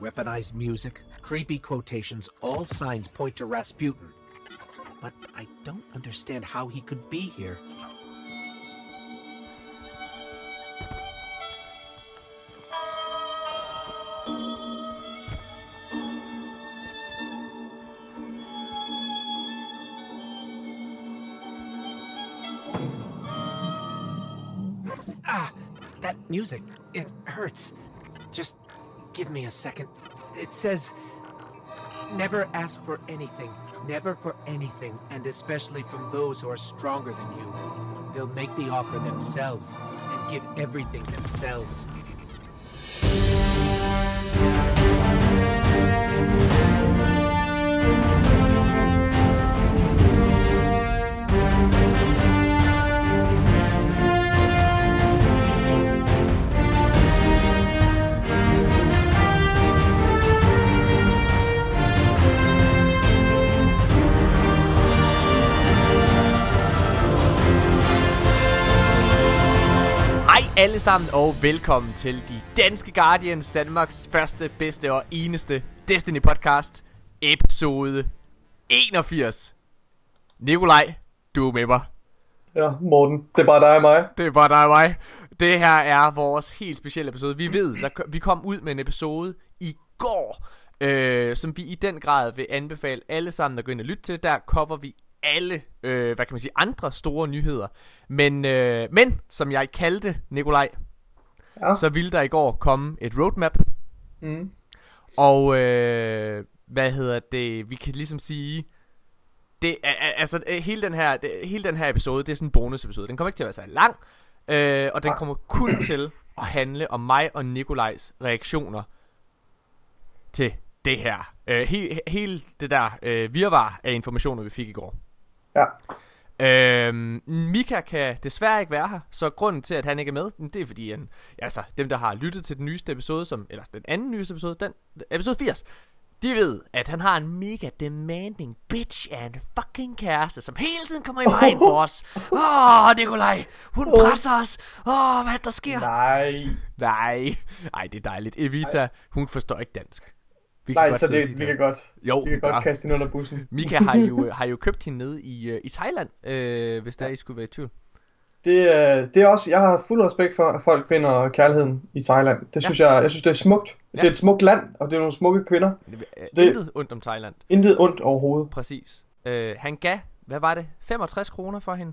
weaponized music, creepy quotations, all signs point to Rasputin. But I don't understand how he could be here. Ah, that music, it hurts. Just give me a second. It says, never ask for anything, never for anything, and especially from those who are stronger than you. They'll make the offer themselves and give everything themselves. Alle sammen og velkommen til de danske Guardians, Danmarks første, bedste og eneste Destiny podcast, episode 81. Nikolaj, du er med mig. Ja, Morten, det er bare dig og mig. Det er bare dig og mig. Det her er vores helt specielle episode. Vi ved, der, vi kom ud med en episode i går, øh, som vi i den grad vil anbefale alle sammen at gå ind og lytte til. Der cover vi alle, øh, hvad kan man sige, andre store nyheder. Men, øh, men som jeg kaldte Nikolaj, Ja. så ville der i går komme et roadmap. Mm. Og øh, hvad hedder det? Vi kan ligesom sige det er, altså øh, hele den her det, hele den her episode, det er sådan en bonus episode. Den kommer ikke til at være så lang, øh, og den kommer kun til at handle om mig og Nikolajs reaktioner til det her. Øh, he, hele det der øh, virvar af informationer vi fik i går. Ja. Øhm, Mika kan desværre ikke være her, så grunden til, at han ikke er med, det er fordi, han, altså, dem, der har lyttet til den nyeste episode, som, eller den anden nyeste episode, den, episode 80, de ved, at han har en mega demanding bitch af en fucking kæreste, som hele tiden kommer i vejen for os. Åh, oh, Nikolaj, hun presser os. Åh, oh, hvad der sker? Nej, Nej. Ej, det er dejligt. Evita, hun forstår ikke dansk. Vi nej, godt så det, vi kan godt, Jo, vi kan godt kaste hende under bussen. Mika har jo, har jo købt hende nede i, øh, i Thailand, øh, hvis der I skulle være i tvivl. Det, øh, det er også, jeg har fuld respekt for, at folk finder kærligheden i Thailand. Det synes jeg, jeg synes det er smukt. Det Ja. er et smukt land, og det er nogle smukke kvinder. Det... Det- Intet ondt om Thailand. Intet ondt overhovedet. Præcis. Øh, han gav, hvad var det? 65 kroner for hende?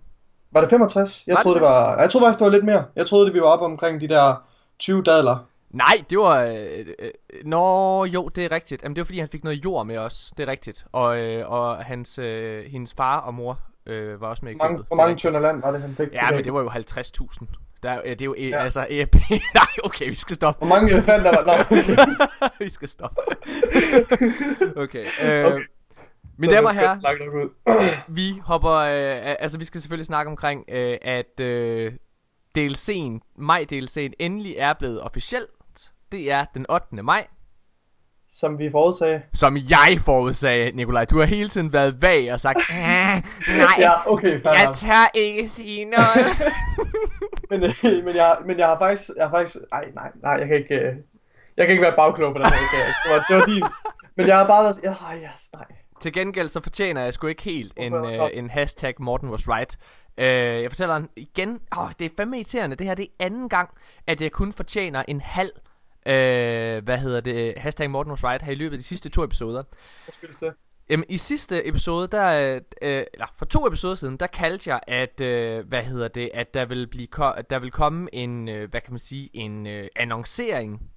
Var det 65? Jeg Var det troede, det det? var, jeg troede faktisk, det var lidt mere. Jeg troede, det vi var oppe omkring de der 20 dadler. Nej, det var... Øh, øh, nå, jo, det er rigtigt. Jamen, det var fordi, han fik noget jord med os. Det er rigtigt. Og, øh, og hans, øh, hendes far og mor øh, var også med i købet. hvor mange tønder land var det, han fik? Ja, men det var jo 50.000. Der, er- øh, det er jo øh, Ja. altså EP. Nej, okay, vi skal stoppe. Hvor mange elefanter var der? vi skal stoppe. okay. Øh, Okay. Mine damer og herrer, vi hopper, øh, altså vi skal selvfølgelig snakke omkring, øh, at øh, DLC'en, maj-DLC'en endelig er blevet officielt. Det er den 8. maj, Som vi forudsagde. som jeg forudsagde, Nikolaj. Du har hele tiden været vag og sagt, "Ah, nej, Ja, okay, fair jeg tør ikke sige noget. Men, øh, men, jeg, men jeg har faktisk, jeg har faktisk, nej, nej, nej, jeg kan ikke, øh, jeg kan ikke være bagklog på den her, det var, det var din, men jeg har bare været, ja, yes, nej. Til gengæld så fortjener jeg sgu ikke helt en, øh, en hashtag Morten was right. Øh, jeg fortæller igen. Åh, det er fandme irriterende. Det her det er anden gang, at jeg kun fortjener en halv øh, hvad hedder det, hashtag Morten was right her i løbet af de sidste to episoder. Hvad? Jamen, i sidste episode, der, øh, øh, eller for to episoder siden, der kaldte jeg, at, øh, hvad hedder det, at der vil, blive ko- at der vil komme en, øh, hvad kan man sige, en øh, annoncering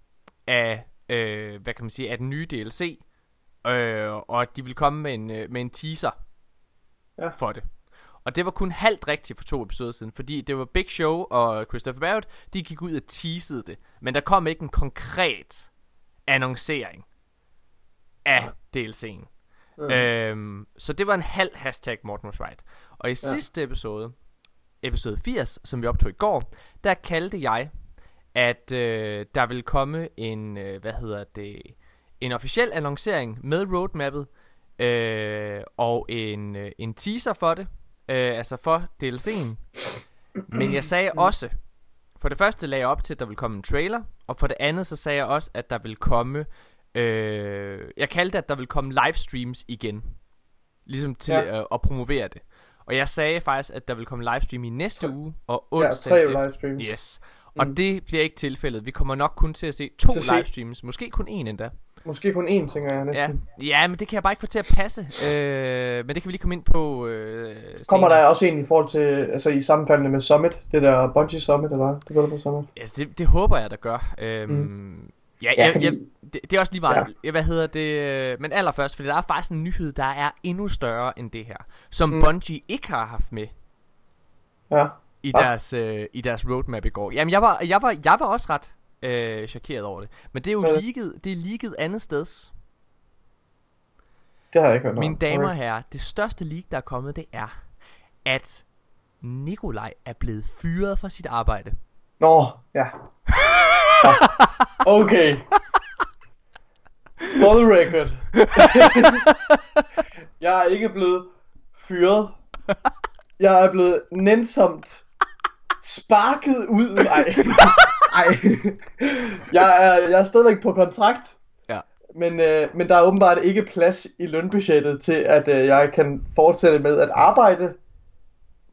af, øh, hvad kan man sige, af den nye DLC, øh, og at de vil komme med en, øh, med en teaser Ja. for det. Og det var kun halvt rigtigt for to episoder siden, fordi det var Big Show og Christopher Barrett, de gik ud og teasede det. Men der kom ikke en konkret annoncering af DLC'en. Mm. Øhm, så det var en halv hashtag Morten was right. Og i ja. Ja. sidste episode, episode 80, som vi optog i går, der kaldte jeg, at øh, der vil komme en, øh, hvad hedder det, en officiel annoncering med roadmappet, øh, og en, øh, en teaser for det, øh, altså for DLC'en. Men jeg sagde også, for det første lagde jeg op til, at der vil komme en trailer, og for det andet så sagde jeg også, at der vil komme Øh, jeg kaldte, at der vil komme livestreams igen. Ligesom til Ja. ja. at, promovere det. Og jeg sagde faktisk, at der vil komme livestream i næste Tre- uge og Ja, onsdag. tre efter- livestreams. Yes. Og Mm. det bliver ikke tilfældet. Vi kommer nok kun til at se to Til at se- livestreams. Måske kun en endda. Måske kun én, tænker jeg Ja. næsten. ja, men det kan jeg bare ikke få til at passe. Øh, men det kan vi lige komme ind på øh, Kommer der også en i forhold til, altså i sammenfaldende med Summit, det der Bungie Summit, eller hvad? Developer Summit. Ja, det, det håber jeg, der gør. Øhm, mm. Ja, Ja, ja, fordi- ja det, det er også lige meget. Ja. Hvad hedder det? Men allerførst, fordi der er faktisk en nyhed, der er endnu større end det her. Som Mm. Bungie ikke har haft med Ja. i Hva? deres, øh, i deres roadmap i går. Jamen, jeg var, jeg var, jeg var også ret øh, chokeret over det. Men det er jo Hvad? leaget, det er leaget andet steds. Det har jeg ikke hørt Mine damer og herrer, det største leak, der er kommet, det er, at Nikolaj er blevet fyret fra sit arbejde. Nå, ja. ja. Okay. For the record. jeg er ikke blevet fyret. Jeg er blevet nænsomt sparket ud. Nej. Nej. Jeg er, jeg er stadigvæk på kontrakt. Ja. Men, øh, men der er åbenbart ikke plads i lønbudgettet til, at øh, jeg kan fortsætte med at arbejde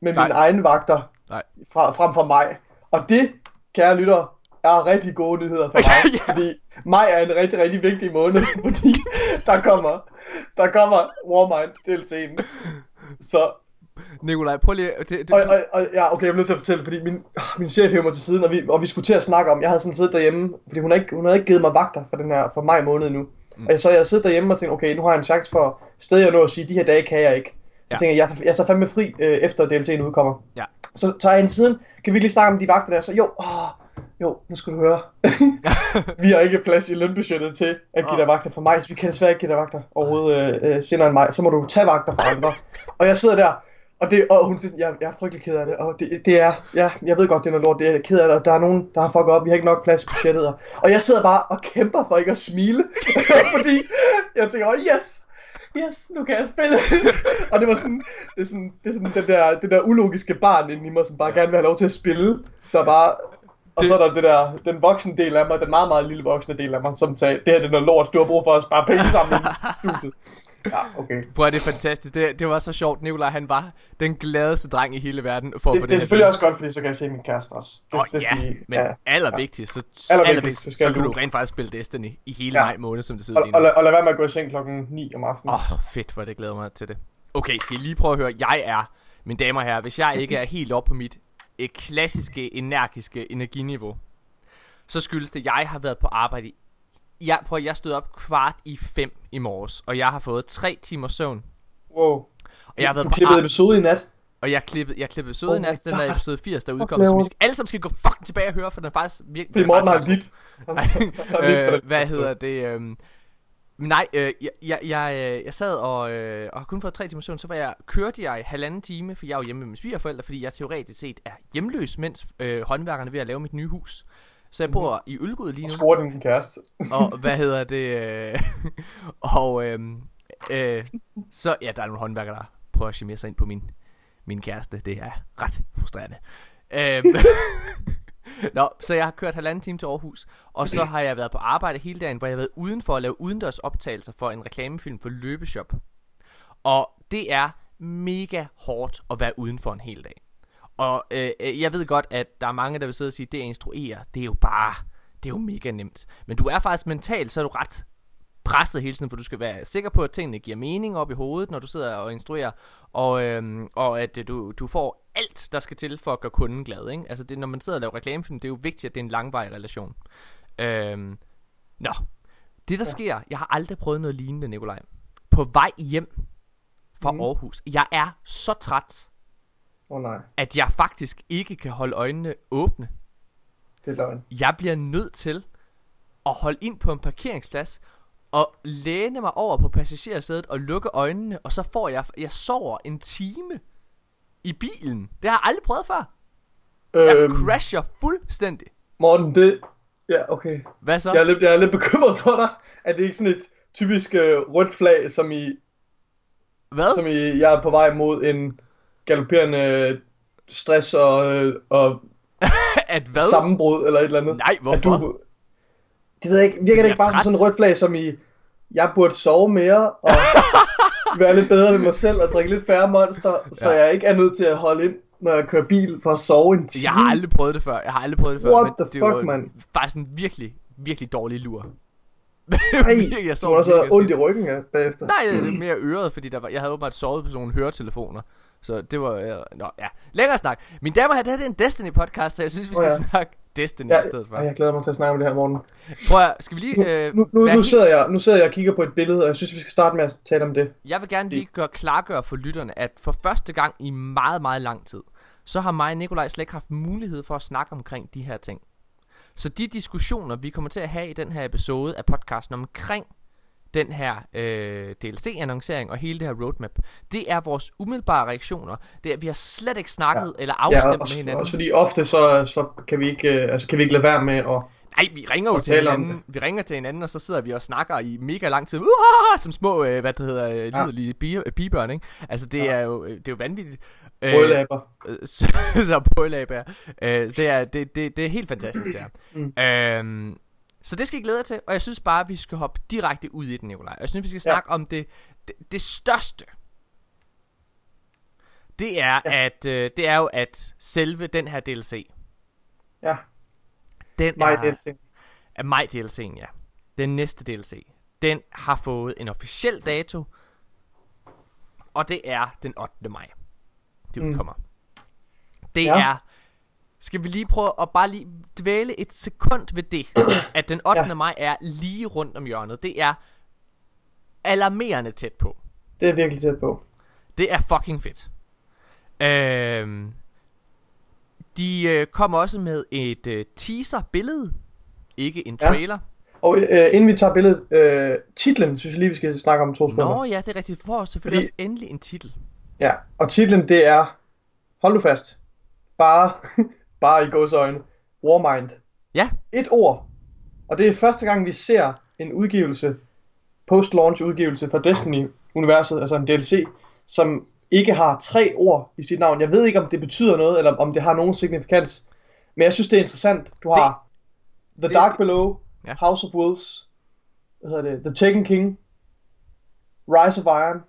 med Nej. mine egne vagter Nej. fra, frem for mig. Og det, kære lytter, er rigtig gode nyheder for mig. Ja. Fordi maj er en rigtig, rigtig vigtig måned, fordi der kommer, der kommer Warmind DLC'en. Så, Nikolaj, prøv lige... Det, det, og, og, og, ja, okay, jeg er nødt til at fortælle, fordi min, min chef hævde mig til siden, og vi, og vi skulle til at snakke om, jeg havde sådan siddet derhjemme, fordi hun havde ikke, hun havde ikke givet mig vagter for den her, for maj måned nu. Mm. Og så jeg siddet derhjemme og tænkte, okay, nu har jeg en chance for stadig at nå at sige, de her dage kan jeg ikke. Så Ja. tænker jeg, jeg, jeg er så fandme fri, øh, efter DLC'en udkommer. Ja. Så tager jeg en siden, kan vi lige snakke om de vagter der? Så jo, åh, jo, nu skal du høre. vi har ikke plads i lønbudgettet til at give dig vagter for mig, så vi kan desværre ikke give dig vagter overhovedet øh, øh, senere end mig. Så må du tage vagter fra andre. og jeg sidder der, og, det, og hun siger, jeg, jeg er frygtelig ked af det, og det, det er, ja, jeg ved godt, det er noget lort, det er ked af det, og der er nogen, der har fucket op, vi har ikke nok plads i budgettet, og, og jeg sidder bare og kæmper for ikke at smile, fordi jeg tænker, oh, yes, yes, nu kan jeg spille. og det var sådan, det er sådan, det er sådan den der, det der ulogiske barn inde i mig, som bare gerne vil have lov til at spille, der bare, og så er der det der, den voksne del af mig, den meget, meget lille voksne del af mig, som sagde, det her det er noget lort, du har brug for at spare penge sammen i studiet. Ja, okay. Prøv det er fantastisk. Det, det var så sjovt. Nikolaj, han var den gladeste dreng i hele verden for Det, få det er her selvfølgelig også godt, fordi så kan jeg se min kæreste også. Det, Åh, det, ja, skal I- men ja. allervigtigst, så, Allervigtigst, allervigtigst, så så, kan du rent faktisk spille Destiny i hele Ja. maj måned, som det sidder Og, og, og lad være med at gå i seng klokken 9 om aftenen. Åh, oh, fedt, hvor det glæder mig til det. Okay, skal I lige prøve at høre. Jeg er, mine damer og herrer, hvis jeg ikke er helt oppe på mit eh, klassiske, energiske energiniveau, så skyldes det, at jeg har været på arbejde i... Jeg, prøv, jeg stod op kvart i fem i morges, og jeg har fået tre timer søvn. Wow. Og jeg har været du klippede episode i nat. Og jeg klippede, jeg klippede episode Oh i nat, den God. episode 80, der udkommer, som vi skal, alle sammen skal gå fucking tilbage og høre, for den er faktisk virkelig... Fordi er Morten har lidt. Øh, det. hvad hedder det? øhm, nej, øh, jeg, jeg, jeg, øh, jeg sad og, øh, og har kun fået tre timer søvn, så var jeg, kørte jeg halvanden time, for jeg er jo hjemme med mine svigerforældre, fordi jeg teoretisk set er hjemløs, mens øh, håndværkerne er ved at lave mit nye hus. Så jeg bor i Ølgod lige Og nu, score din kæreste. og hvad hedder det? Øh, og øh, øh, så, ja, der er nogle håndværkere, der prøver at chimere sig ind på min, min kæreste. Det er ret frustrerende. Øh, Nå, så jeg har kørt halvanden time til Aarhus, og så har jeg været på arbejde hele dagen, hvor jeg har været udenfor at lave udendørs optagelser for en reklamefilm for Løbeshop. Og det er mega hårdt at være udenfor en hel dag. Og øh, øh, jeg ved godt, at der er mange, der vil sidde og sige, at det at instruere, det er jo bare, det er jo mega nemt. Men du er faktisk mentalt, så er du ret presset hele tiden, for du skal være sikker på, at tingene giver mening op i hovedet, når du sidder og instruerer, og, øhm, og at øh, du, du får alt, der skal til for at gøre kunden glad. Ikke? Altså det, når man sidder og laver reklamefilm, det er jo vigtigt, at det er en langvarig relation. Øhm, nå, det der ja. sker, jeg har aldrig prøvet noget lignende, Nikolaj. På vej hjem fra mm. Aarhus, jeg er så træt, oh, nej, at jeg faktisk ikke kan holde øjnene åbne. det er løgn. Jeg bliver nødt til at holde ind på en parkeringsplads og læne mig over på passagersædet og lukke øjnene, og så får jeg, jeg sover en time i bilen. Det har jeg aldrig prøvet før. Jeg Øhm, crasher fuldstændig. Morten, det... Ja, okay. Hvad så? Jeg er, lidt, jeg er lidt bekymret for dig. Er det ikke sådan et typisk uh, rødt flag, som i, Hvad? som i, jeg er på vej mod en galopperende stress og, øh, og At hvad? sammenbrud eller et eller andet? Nej, At hvorfor? du, det ved jeg ikke, virker det ikke bare som sådan en rødt flag, som i, jeg burde sove mere, og være lidt bedre ved mig selv, og drikke lidt færre monster, så Ja. jeg ikke er nødt til at holde ind, når jeg kører bil, for at sove en time. Jeg har aldrig prøvet det før. Jeg har aldrig prøvet det før. What men the det fuck, mand? faktisk en virkelig, virkelig dårlig lur. Ej, Virkelig, jeg du sov har så virkelig ondt i ryggen ja, bagefter. Nej, det er mere øret, fordi der var, jeg havde åbenbart sovet på sådan nogle høretelefoner. Så det var... Øh, nå, ja. Længere snak. Mine damer og herrer, det her det er en Destiny-podcast, så jeg synes, vi skal oh, ja. snakke Destiny Ja, i stedet for. ej, jeg glæder mig til at snakke om det her morgen. Prøv at, skal vi lige... Øh, Nu, nu, nu, helt- sidder jeg, nu sidder jeg og kigger på et billede, og jeg synes, vi skal starte med at tale om det. Jeg vil gerne lige gøre klargøre for lytterne, at for første gang i meget, meget lang tid, så har mig og Nikolaj slet ikke haft mulighed for at snakke omkring de her ting. Så de diskussioner, vi kommer til at have i den her episode af podcasten omkring den her øh, DLC-annoncering og hele det her roadmap, det er vores umiddelbare reaktioner. Det er, vi har slet ikke snakket ja. eller Ja, afstemt med også, hinanden. også fordi ofte så, så kan, vi ikke, øh, altså, kan vi ikke lade være med at... Nej, vi ringer jo til hinanden. Vi ringer til hinanden, og så sidder vi og snakker i mega lang tid. Uh, som små, øh, hvad det hedder, øh, Ja. liderlige bi- øh, pigebørn, ikke? Altså, det, Ja. er jo, det er jo vanvittigt. Øh, Brødlaber. Øh, så, så brølæber. Øh, det, er, det, det, det er helt fantastisk, det her. Mm. Øhm, så det skal I glæde jer til, og jeg synes bare, at vi skal hoppe direkte ud i den, Nikolaj. Jeg synes, vi skal Ja. snakke om det, det, det største. Det er, Ja. at, øh, det er jo, at selve den her DLC, Ja, den mig er, ting. er mig DLC'en, ja. Den næste DLC, den har fået en officiel dato, og det er den 8. maj. Det Mm. udkommer. Det Ja. er skal vi lige prøve at bare lige dvæle et sekund ved det, at den 8. Ja. maj er lige rundt om hjørnet. Det er alarmerende tæt på. Det er virkelig tæt på. Det er fucking fedt. Øhm, de øh, kommer også med et øh, teaser-billede. Ikke en Ja. trailer. Og øh, inden vi tager billedet, øh, titlen synes jeg lige, vi skal snakke om to sekunder. Nå ja, det er rigtigt. For selvfølgelig Fordi- også endelig en titel. Ja, og titlen det er, hold nu fast, bare, bare i gåsøjne, Warmind. Ja, Et ord. Og det er første gang, vi ser en udgivelse, post-launch udgivelse fra Destiny-universet, altså en DLC, som ikke har tre ord i sit navn. Jeg ved ikke, om det betyder noget, eller om det har nogen signifikans. Men jeg synes, det er interessant. Du har The det Dark Below, Ja. House of Wolves, hvad hedder det, The Taken King, Rise of Iron.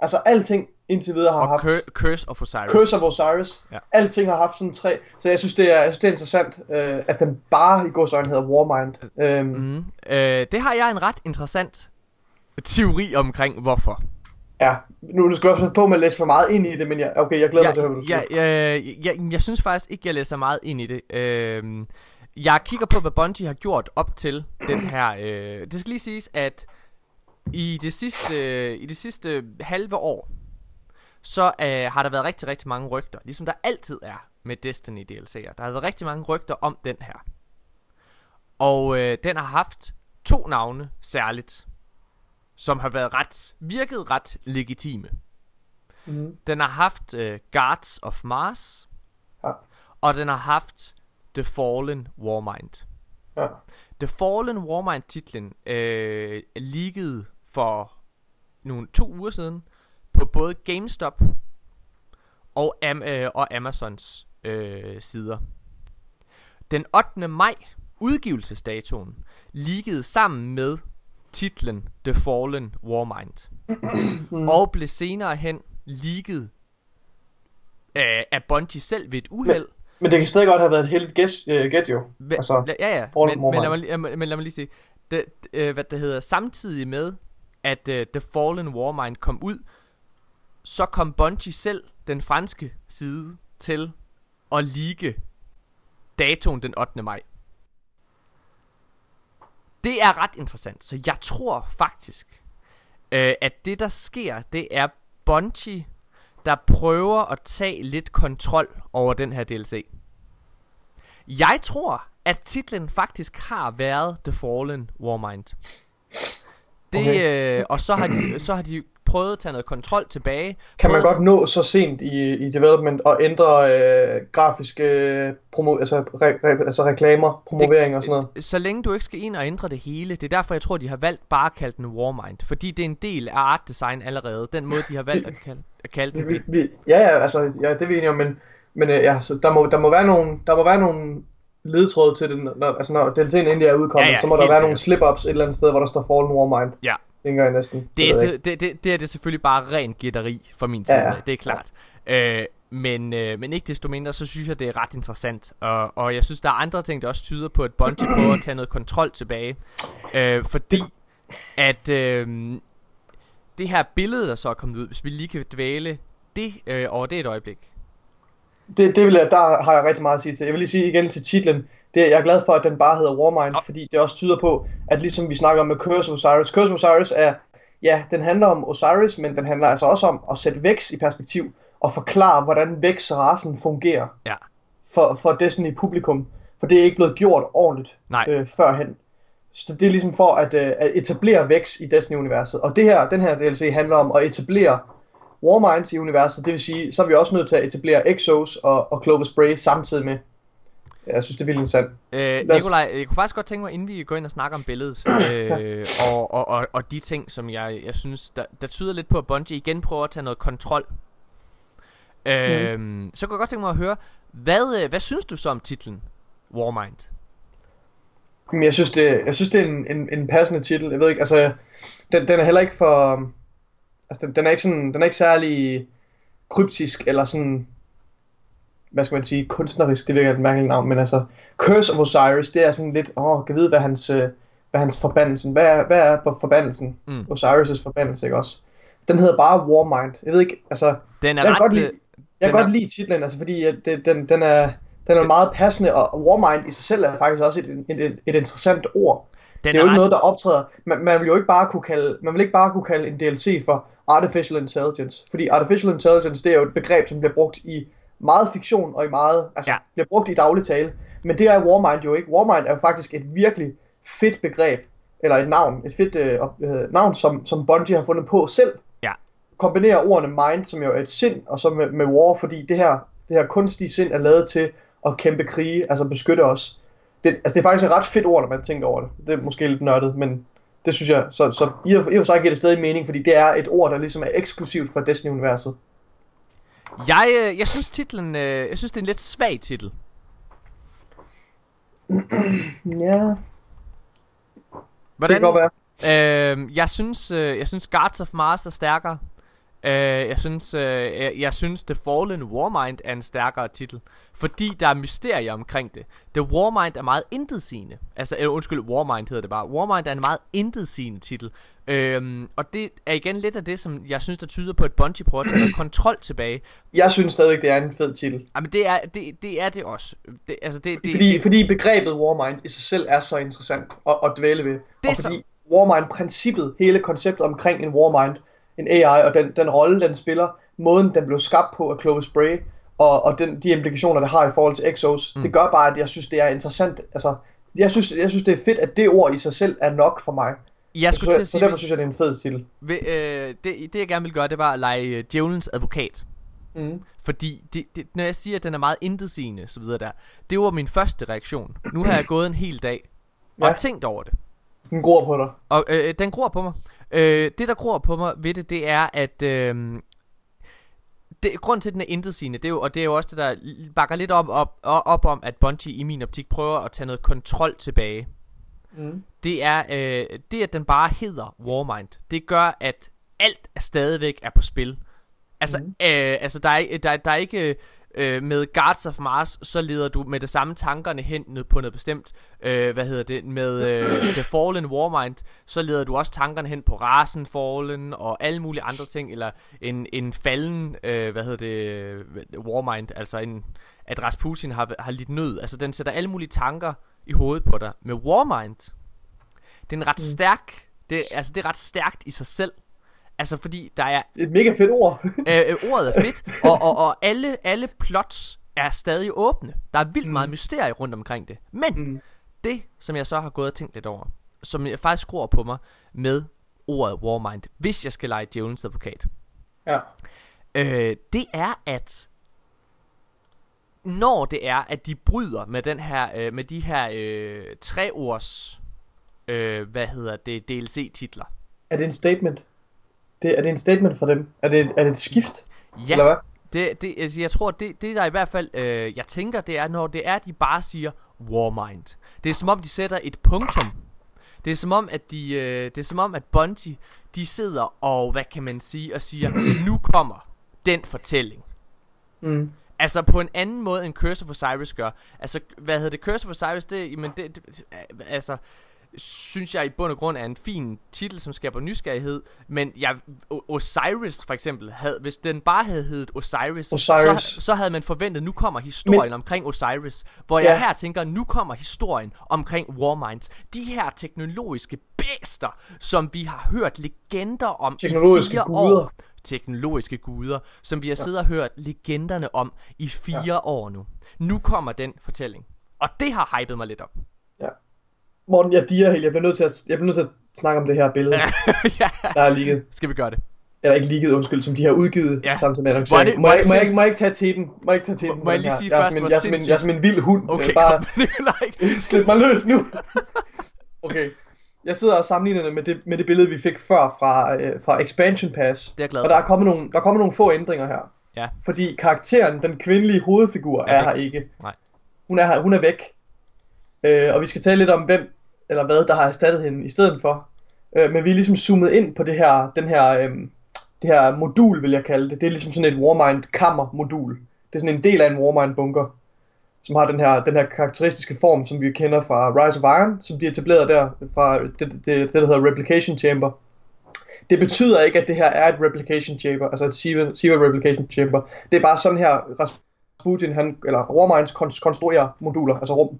Altså alting indtil videre har og haft... Cur- Curse of Osiris. Curse of Osiris. Ja. Ja. Alting har haft sådan tre. Så jeg synes, det er, jeg synes, det er interessant, øh, at den bare i gods øjne hedder Warmind. Øhm, mm. Øh, det har jeg en ret interessant teori omkring, hvorfor. Ja, nu du skal også passe på med at læse for meget ind i det, men jeg, okay, jeg glæder mig til at høre, hvad du jeg, siger. jeg, jeg, jeg, jeg synes faktisk ikke, jeg læser meget ind i det. Øh, jeg kigger på, hvad Bungie har gjort op til den her... Øh, det skal lige siges, at i det sidste, i det sidste halve år, så øh, har der været rigtig, rigtig mange rygter. Ligesom der altid er med Destiny DLC'er. Der har været rigtig mange rygter om den her. Og øh, den har haft to navne særligt, som har været ret, virket ret legitime. Mm. Den har haft øh, Guards of Mars, Ja. og den har haft The Fallen Warmind. Ja. The Fallen Warmind titlen øh, leakede for nogle to uger siden på både GameStop og, Am- øh, og Amazons øh, sider. Den 8. maj, udgivelsesdatoen, leakede sammen med titlen The Fallen Warmind. Mm. og blev senere hen leaget øh, af Bungie selv ved et uheld. Men det kan stadig godt have været et heldigt gæt, øh, gæt jo. Men, Altså, ja, ja, men, men, lad mig, lige- men, men lad mig lige sige, det, øh, hvad det hedder, samtidig med, at øh, The Fallen Warmind kom ud, så kom Bungie selv, den franske side, til at ligge datoen den 8. maj. Det er ret interessant, så jeg tror faktisk, øh, at det der sker, det er Bungie, der prøver at tage lidt kontrol over den her DLC. Jeg tror, at titlen faktisk har været The Fallen Warmind. Det, Okay. øh, og så har, de, så har de prøvet at tage noget kontrol tilbage. kan man godt nå så sent i, i development og ændre øh, grafiske promo, altså, re, re, altså reklamer, promovering og sådan noget? Så længe du ikke skal ind og ændre det hele. Det er derfor, jeg tror, de har valgt bare at kalde den Warmind. Fordi det er en del af art design allerede. Den måde, de har valgt at kalde, at kalde den Vi, det. vi, ja, ja, altså, ja, det er vi enige om, men, men øh, ja, så der må, der må være nogle, der må være nogle ledtråd til det, når, altså når DLC'en endelig er udkommet, Ja, ja, så må der være nogle sikkert. slip-ups et eller andet sted, hvor der står Fallen Warmind, Ja. tænker jeg næsten. Det er, se, det, det, det er det selvfølgelig bare ren gætteri fra min side, Ja, ja, ja. det er klart. Øh, men, øh, men ikke desto mindre, så synes jeg, det er ret interessant. Og, og jeg synes, der er andre ting, der også tyder på, at Bungie prøver at tage noget kontrol tilbage. Øh, fordi at øh, det her billede, der så er kommet ud, hvis vi lige kan dvæle det øh, over det et øjeblik. Det, det vil jeg, der har jeg rigtig meget at sige til. Jeg vil lige sige igen til titlen, det er, jeg er glad for, at den bare hedder Warmind, Nå. fordi det også tyder på, at ligesom vi snakker om med Curse of Osiris, Curse of Osiris er, ja, den handler om Osiris, men den handler altså også om at sætte Vex i perspektiv, og forklare, hvordan Vex-rasen fungerer Ja. for, for Destiny-publikum, for det er ikke blevet gjort ordentligt Nej. øh, førhen. Så det er ligesom for at, øh, at etablere Vex i Destiny-universet. Og det her, den her DLC handler om at etablere Warminds i universet, det vil sige, så er vi også nødt til at etablere Exos og, og Clover Spray samtidig med. Jeg synes, det er vildt interessant. Øh, Nikolaj, jeg kunne faktisk godt tænke mig, inden vi går ind og snakker om billedet, øh, og, og, og, og de ting, som jeg, jeg synes, der, der tyder lidt på, at Bungie igen prøver at tage noget kontrol. Øh, Mhm. Så kunne jeg godt tænke mig at høre, hvad, øh, hvad synes du så om titlen Warmind? Jeg synes, det, jeg synes, det er en, en, en passende titel. Jeg ved ikke, altså, den, den er heller ikke for... Altså, den, den, er ikke sådan, den er ikke særlig kryptisk, eller sådan... Hvad skal man sige? Kunstnerisk, det virker et mærkeligt navn, men altså... Curse of Osiris, det er sådan lidt... Åh, kan vide, hvad hans, øh, hvad hans forbandelsen... Hvad er, hvad er på forbandelsen? Mm. Osiris' forbandelse, ikke også? Den hedder bare Warmind. Jeg ved ikke, altså... Den er Jeg kan godt lide- øh, Jeg kan er- godt lide titlen, altså fordi at det, den, den er, den er meget passende, og Warmind i sig selv er faktisk også et, et, et, et interessant ord. Den det er jo ret- ikke noget, der optræder. Man, man vil jo ikke bare kunne kalde, man vil ikke bare kunne kalde en DLC for Artificial Intelligence, fordi Artificial Intelligence, det er jo et begreb, som bliver brugt i meget fiktion og i meget, altså Ja. bliver brugt i daglig tale. Men det er Warmind jo ikke. Warmind er jo faktisk et virkelig fedt begreb, eller et navn, et fedt øh, øh, navn, som, som Bungie har fundet på selv. Ja. Kombinerer ordene mind, som jo er et sind, og så med, med war, fordi det her, det her kunstige sind er lavet til at kæmpe krige, altså beskytte os. Det, altså det er faktisk et ret fedt ord, når man tænker over det. Det er måske lidt nørdet, men det synes jeg, så, så i og, i og for sig giver det stadig mening, fordi det er et ord, der ligesom er eksklusivt for Destiny-universet. Jeg, øh, jeg synes titlen, øh, jeg synes det er en lidt svag titel. Ja, Hvordan, det kan godt være. Øh, jeg synes, øh, jeg synes Guards of Mars er stærkere. Øh, jeg synes, øh, jeg, jeg synes The Fallen Warmind er en stærkere titel, fordi der er mysterier omkring det. The Warmind er meget intetsigende. Altså, øh, undskyld, Warmind hedder det bare. Warmind er en meget intetsigende titel. Øhm, og det er igen lidt af det, som jeg synes, der tyder på, at Bungie prøver at tage kontrol tilbage. Jeg synes stadigvæk, det er en fed titel. Jamen, det er det, det, er det også. Det, altså, det, det, Fordi, det, fordi begrebet Warmind i sig selv er så interessant at, at dvæle ved. er og så- fordi Warmind-princippet, hele konceptet omkring en Warmind, en AI, og den, den rolle, den spiller, måden, den blev skabt på af Clovis Bray, og, og den, de implikationer, det har i forhold til Exos, mm. det gør bare, at jeg synes, det er interessant. Altså, jeg synes, jeg synes, det er fedt, at det ord i sig selv er nok for mig. jeg skulle til Så, at så sige, derfor hvis- synes jeg, det er en fed titel. Ved, øh, det, det jeg gerne vil gøre, det var at lege øh, djævelens advokat. Mm. Fordi det, det, når jeg siger, at den er meget intetsigende så videre der, det var min første reaktion. Nu har jeg gået en hel dag og Ja. tænkt over det. Den gror på dig. Og øh, den gror på mig. Øh, det der gror på mig ved det, det er, at... Øh, det, grund til, at den er intetsigende, det er jo, og det er jo også det, der bakker lidt op, op, op om, at Bungie i min optik prøver at tage noget kontrol tilbage. Mm. det er øh, det, at den bare hedder Warmind. Det gør, at alt stadigvæk er på spil. Altså, mm. øh, altså der, er, der, der er ikke øh, med Guards of Mars, så leder du med det samme tankerne hen på noget bestemt. Øh, hvad hedder det? Med øh, The Fallen Warmind, så leder du også tankerne hen på rasen Fallen og alle mulige andre ting. Eller en, en falden, øh, hvad hedder det, Warmind, altså en, at Rasputin har, har lidt nød. Altså den sætter alle mulige tanker i hovedet på dig. Med Warmind, det er en ret stærk, det, altså det er ret stærkt i sig selv. Altså fordi der er, Det er et mega fedt ord. øh, øh, ordet er fedt, og, og, og alle, alle plots er stadig åbne. Der er vildt meget mysterie rundt omkring det. Men Mm. det, som jeg så har gået og tænkt lidt over, som jeg faktisk skruer på mig med ordet Warmind, hvis jeg skal lege djævelens advokat, ja. øh, det er at når det er at de bryder med den her øh, med de her øh, tre års øh, hvad hedder det DLC titler. Er det en statement? Det, er det en statement for dem? Er det, er det et skift? Ja. Eller hvad? Det, det, altså, jeg tror, det, det der i hvert fald, øh, jeg tænker, det er, når det er, de bare siger Warmind. Det er som om, de sætter et punktum. Det er som om, at de, øh, det er som om, at Bungie, de sidder og, hvad kan man sige, og siger, nu kommer den fortælling. Mm. Altså på en anden måde end Curse of Osiris gør. Altså, hvad hedder det? Curse of Osiris, det, jamen det, det altså, synes jeg i bund og grund er en fin titel, som skaber nysgerrighed. Men jeg, Osiris for eksempel, havde, hvis den bare havde heddet Osiris, Osiris. Så, så havde man forventet, nu kommer historien men, omkring Osiris. Hvor Ja. jeg her tænker, nu kommer historien omkring Warminds. De her teknologiske bæster, som vi har hørt legender om Teknologiske i fire guder. år teknologiske guder, som vi har siddet og hørt legenderne om i fire ja. år nu. Nu kommer den fortælling. Og det har hypet mig lidt op. Morten, jeg diger helt. Jeg bliver nødt til at, jeg bliver nødt til at snakke om det her billede, ja. der er ligget. Skal vi gøre det? Eller ikke ligget, undskyld, som de har udgivet Ja. samtidig med Hvor er det- Må, jeg, må, jeg, må jeg ikke tage teten? Må jeg ikke tage teten? Må jeg lige sige jeg er først, som en, hvor jeg, en, jeg, er som en vild hund. Okay, Jeg bare nej. slip mig løs nu. okay. Jeg sidder og sammenligner det med det, med det billede, vi fik før fra, øh, fra Expansion Pass. Det er jeg glad Og der er kommet nogle, der er kommet nogle få ændringer her. Ja. Fordi karakteren, den kvindelige hovedfigur, Er er, her ikke. Nej. Hun er, her, hun er væk. Øh, og vi skal tale lidt om, hvem eller hvad, der har erstattet hende i stedet for. Øh, men vi er ligesom zoomet ind på det her, den her, øh, det her modul, vil jeg kalde det. Det er ligesom sådan et Warmind kammer modul. Det er sådan en del af en Warmind bunker, som har den her, den her karakteristiske form, som vi kender fra Rise of Iron, som de etablerede der fra det, det, det, der hedder Replication Chamber. Det betyder ikke, at det her er et replication chamber, altså et Siva, Siva replication chamber. Det er bare sådan her, Rasputin, han, eller Warminds konstruerer moduler, altså rum.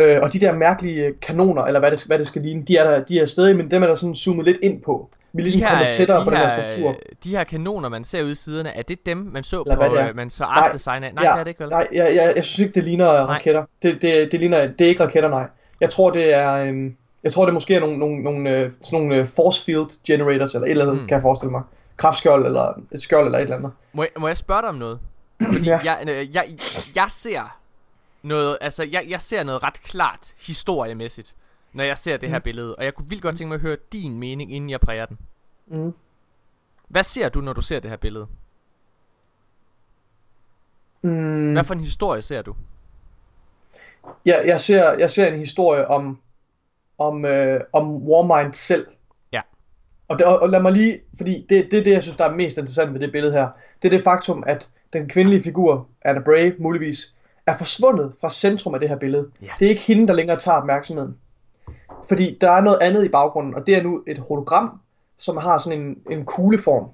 Øh, og de der mærkelige kanoner, eller hvad det, hvad det skal ligne, de er, der, de er stadig, men dem er der sådan zoomet lidt ind på. Vi ligesom kommet tættere de på den her, her struktur. De her kanoner, man ser ude i siderne, er det dem, man så Eller på, øh, man så Nej. art design af? Nej, ja, det er det ikke vel? Nej, jeg, jeg, jeg synes ikke, det ligner raketter. Det, det, det, ligner, det er ikke raketter, nej. Jeg tror, det er... Øhm, jeg tror, det måske er nogle, nogle, nogle, øh, sådan nogle øh, force field generators, eller et eller andet, Mm. kan jeg forestille mig. Kraftskjold, eller et skjold, eller et eller andet. Må jeg, må jeg spørge dig om noget? Fordi Ja. jeg, øh, jeg, jeg ser noget, altså jeg, jeg ser noget ret klart historiemæssigt, når jeg ser det her Mm. billede. Og jeg kunne vildt godt tænke mig at høre din mening, inden jeg præger den. Mm. Hvad ser du, når du ser det her billede? Mm. Hvad for en historie ser du? Jeg, jeg, ser, jeg ser en historie om, om, øh, om Warmind selv. Ja. Og, det, og, og lad mig lige, fordi det, det er det, jeg synes, der er mest interessant ved det billede her. Det er det faktum, at den kvindelige figur, Anna Bray muligvis, er forsvundet fra centrum af det her billede. Ja. Det er ikke hende, der længere tager opmærksomheden. Fordi der er noget andet i baggrunden, og det er nu et hologram, som har sådan en, en kugleform.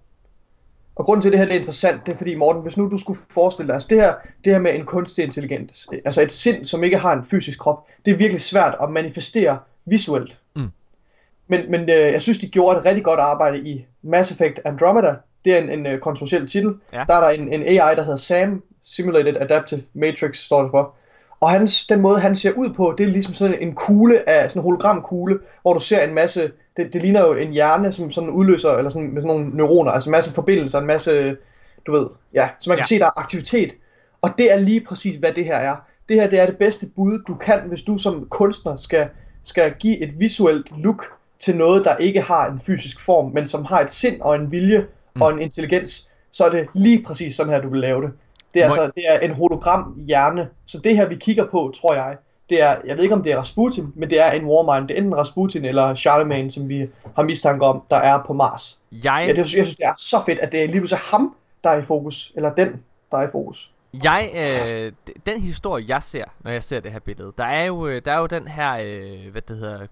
Og grunden til, at det her det er interessant, det er fordi, Morten, hvis nu du skulle forestille dig, altså det her, det her med en kunstig intelligens, altså et sind, som ikke har en fysisk krop, det er virkelig svært at manifestere visuelt. Mm. Men, men øh, jeg synes, de gjorde et rigtig godt arbejde i Mass Effect Andromeda. Det er en, en øh, kontroversiel titel. Ja. Der er der en, en AI, der hedder SAM, Simulated Adaptive Matrix, står det for. Og hans, den måde, han ser ud på, det er ligesom sådan en kugle af, sådan en hologramkugle, hvor du ser en masse, det, det ligner jo en hjerne, som sådan udløser, eller sådan, med sådan nogle neuroner, altså en masse forbindelser, en masse, du ved, ja, så man kan Ja. se, der er aktivitet. Og det er lige præcis, hvad det her er. Det her, det er det bedste bud, du kan, hvis du som kunstner skal, skal give et visuelt look til noget, der ikke har en fysisk form, men som har et sind og en vilje mm. og en intelligens, så er det lige præcis sådan her, du vil lave det. Det er, Må- altså, det er en hologram hjerne. Så det her, vi kigger på, tror jeg, det er, jeg ved ikke om det er Rasputin, men det er en Warmind. Det er enten Rasputin eller Charlemagne, som vi har mistanke om, der er på Mars. Jeg, Ja, det, jeg synes, det er så fedt, at det er lige pludselig ham, der er i fokus. Eller den, der er i fokus. Jeg, øh, den historie jeg ser, når jeg ser det her billede, der er jo, øh, der er jo den her, øh, hvad det hedder,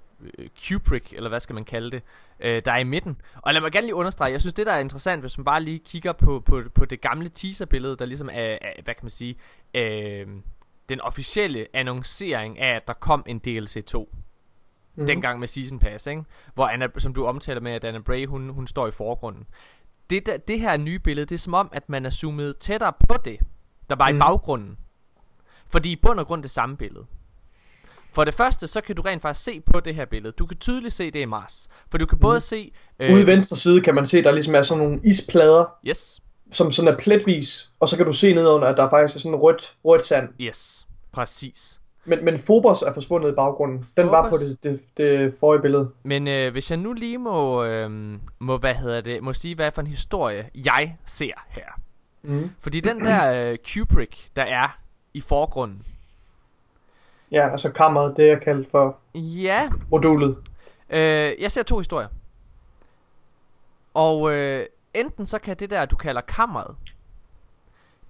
Kubrick, eller hvad skal man kalde det, øh, der er i midten. Og lad mig gerne lige understrege, jeg synes det der er interessant, hvis man bare lige kigger på, på, på det gamle teaserbillede, der ligesom er, er hvad kan man sige, øh, den officielle annoncering af, at der kom en DLC 2. Mhm. dengang med Season Pass, ikke? Hvor Anna, som du omtaler med, at Anna Bray, hun, hun står i forgrunden. Det, der, det her nye billede, det er som om, at man er zoomet tættere på det, der var mm. i Mm. baggrunden. Fordi i bund og grund det samme billede. For det første, så kan du rent faktisk se på det her billede. Du kan tydeligt se det i Mars. For du kan både se... Øh, Ude i venstre side kan man se, der ligesom er sådan nogle isplader, Yes, som sådan er pletvis. Og så kan du se nedenunder, at der faktisk er sådan rødt, rødt sand. yes, præcis. Men, men Phobos er forsvundet i baggrunden. Den var på Phobos? det, det, det forrige billede. Men øh, hvis jeg nu lige må, øh, må, hvad hedder det, må sige, hvad for en historie jeg ser her. Mm. Fordi den der øh, Kubrick, der er i forgrunden, Ja, altså kammeret, det er kaldt for Ja, modulet. øh, jeg ser to historier. Og øh, enten så kan det der, du kalder kammeret,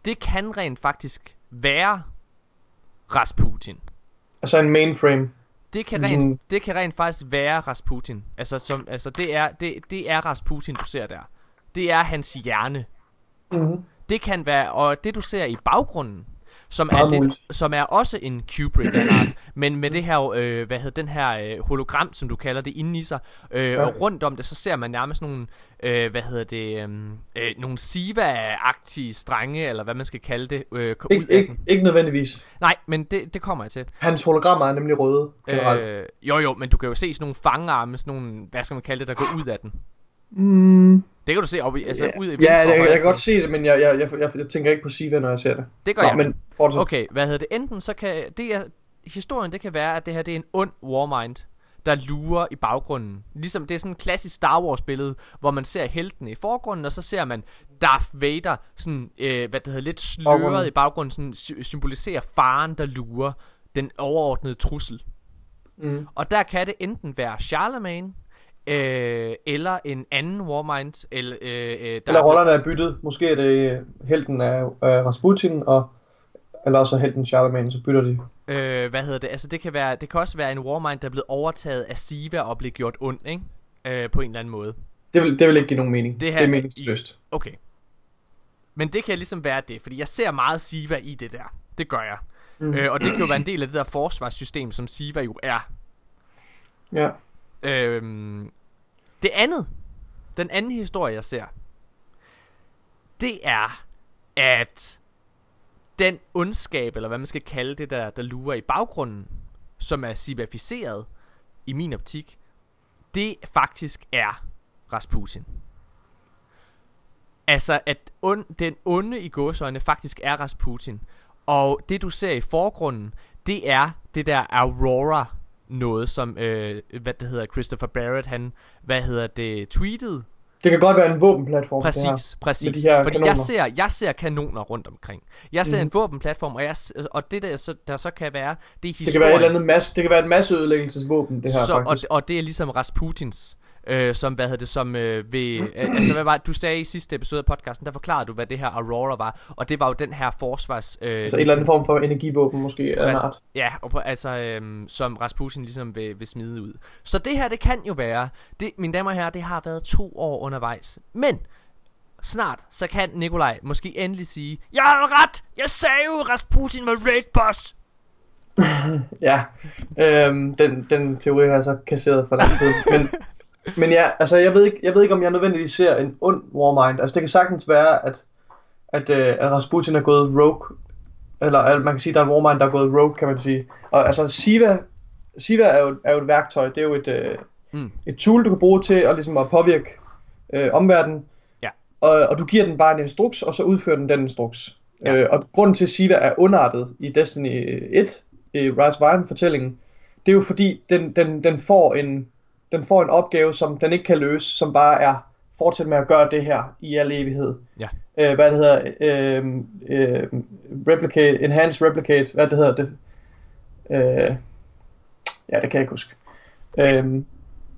det kan rent faktisk være Rasputin. Altså en mainframe. Det kan, Sådan- rent, det kan rent faktisk være Rasputin. Altså, som, altså det, er, det, det er Rasputin, du ser der. Det er hans hjerne. Mm-hmm. Det kan være, og det du ser i baggrunden, som er, lidt, som er også en Kubrick art, men med det her, øh, hvad hedder den her øh, hologram, som du kalder det, inde i sig, øh, Ja. og rundt om det, så ser man nærmest nogle, øh, hvad hedder det, øh, øh, nogle Siva-agtige strenge, eller hvad man skal kalde det, øh, gå ud Ikke, af ikke, den. ikke nødvendigvis. Nej, men det, det kommer jeg til. Hans hologrammer er nemlig røde generelt. Øh, jo jo, men du kan jo se sådan nogle fangarme, sådan nogle, hvad skal man kalde det, der går ud af den. Mm, Det kan du se op i, altså ud i ja, venstre jeg, og jeg, jeg kan godt se det, men jeg, jeg, jeg, jeg, jeg tænker ikke på Siva, når jeg ser det. Det gør Nå, jeg. men fortsæt. Okay, hvad hedder det? Enten så kan det er, historien det kan være at det her det er en ond warmind der lurer i baggrunden. Ligesom det er sådan en klassisk Star Wars billede, hvor man ser heltene i forgrunden, og så ser man Darth Vader sådan, øh, hvad det hedder, lidt sløret Baggrunden. i baggrunden, sådan sy- symboliserer faren, der lurer den overordnede trussel. Mm. Og der kan det enten være Charlemagne, øh, eller en anden Warmind, eller, øh, øh, der Eller rollerne er byttet. Måske er det øh, helten af øh, Rasputin, og eller også helten Charlemagne, så bytter de. Øh, hvad hedder det? Altså det kan være, det kan også være en Warmind, der er blevet overtaget af Siva og blevet gjort ond, ikke? Øh, på en eller anden måde. Det vil, det vil ikke give nogen mening. Det her det er meningsløst. Okay. Men det kan ligesom være det, fordi jeg ser meget Siva i det der. Det gør jeg. Mm. Øh, og det kan jo være en del af det der forsvarssystem, som Siva jo er. Ja. Øhm, det andet, den anden historie, jeg ser, det er, at den ondskab, eller hvad man skal kalde det der, der lurer i baggrunden, som er civificeret i min optik, det faktisk er Rasputin. Altså, at ond, den onde i gåsøjne faktisk er Rasputin. Og det, du ser i forgrunden, det er det der Aurora noget, som, øh, hvad det hedder, Christopher Barrett, han, hvad hedder det, tweetede. Det kan godt være en våbenplatform. det her. Præcis, præcis. de her Fordi kanoner. jeg ser, jeg ser kanoner rundt omkring. Jeg ser Mhm. en våbenplatform, og, jeg, og det der så, der så kan være, det er historien. Det kan være et eller andet masse, det kan være et masseødelæggelsesvåben, det her så, og, faktisk. og det er ligesom Rasputins øh, som hvad hedder det som øh, ved, øh, altså hvad var det, du sagde i sidste episode af podcasten der forklarede du hvad det her Aurora var og det var jo den her forsvars øh, Altså en eller anden form for energivåben måske Præcis. art. Ja, og på, altså, øhm, som Rasputin ligesom vil, vil smide ud. Så det her, det kan jo være, det, mine damer og herrer, det har været to år undervejs. Men, snart, så kan Nikolaj måske endelig sige, Jeg har ret! Jeg sagde jo, Rasputin var raid boss! Ja, øhm, den, den teori har jeg så kasseret for lang tid. Men, men ja, altså jeg ved, ikke, jeg ved ikke, om jeg nødvendigvis ser en ond Warmind. Altså det kan sagtens være, at, at, øh, at Rasputin er gået rogue. Eller at man kan sige, at der er en Warmind, der er gået rogue, kan man sige. Og altså Siva, Siva er, jo, er jo et værktøj. Det er jo et, øh, Mm. et tool, du kan bruge til at, ligesom at påvirke øh, omverdenen. Ja. Og, og du giver den bare en instruks, og så udfører den den instruks. Ja. Øh, og grunden til, at Siva er underartet i Destiny 1, i Rise of Iron fortællingen, det er jo fordi, den, den, den, får en, den får en opgave, som den ikke kan løse, som bare er fortsæt med at gøre det her i al evighed. Ja. Øh, hvad det hedder, øh, øh, replicate, enhance replicate, hvad det hedder det. Øh, ja, det kan jeg ikke huske. Øh,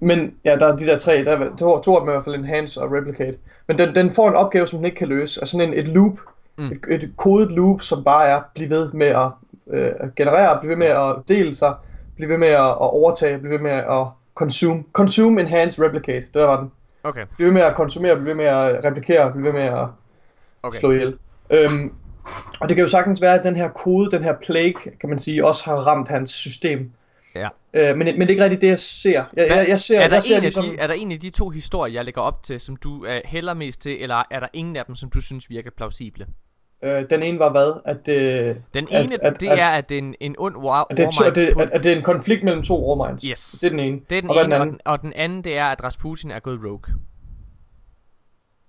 men ja, der er de der tre, der er to, to af dem er i hvert fald enhance og replicate. Men den, den får en opgave, som den ikke kan løse. Altså sådan en, et loop, Mm. et, et kodet loop, som bare er, blive ved med at øh, generere, blive ved med at dele sig, blive ved med at, at overtage, blive ved med at consume. Consume, enhance, replicate, det var den. Okay, Blive ved med at konsumere, blive ved med at replikere, blive ved med at okay. slå ihjel. Øhm, og det kan jo sagtens være, at den her kode, den her plague, kan man sige, også har ramt hans system. Ja. Øh, men, men det er ikke rigtigt det, jeg ser. Jeg, jeg, jeg ser, er, der jeg ser en ligesom... af de, er der en af de to historier, jeg lægger op til, som du øh, hælder mest til, eller er der ingen af dem, som du synes virker plausible? Øh, den ene var hvad? At, øh, Den ene, at- det at- er, at det er en, en ond war, at, det er, at, det, på- at, at det er en konflikt mellem to Warminds. Yes. Det er den ene. Det er den og ene, og den den, anden? og den anden, det er, at Rasputin er gået rogue.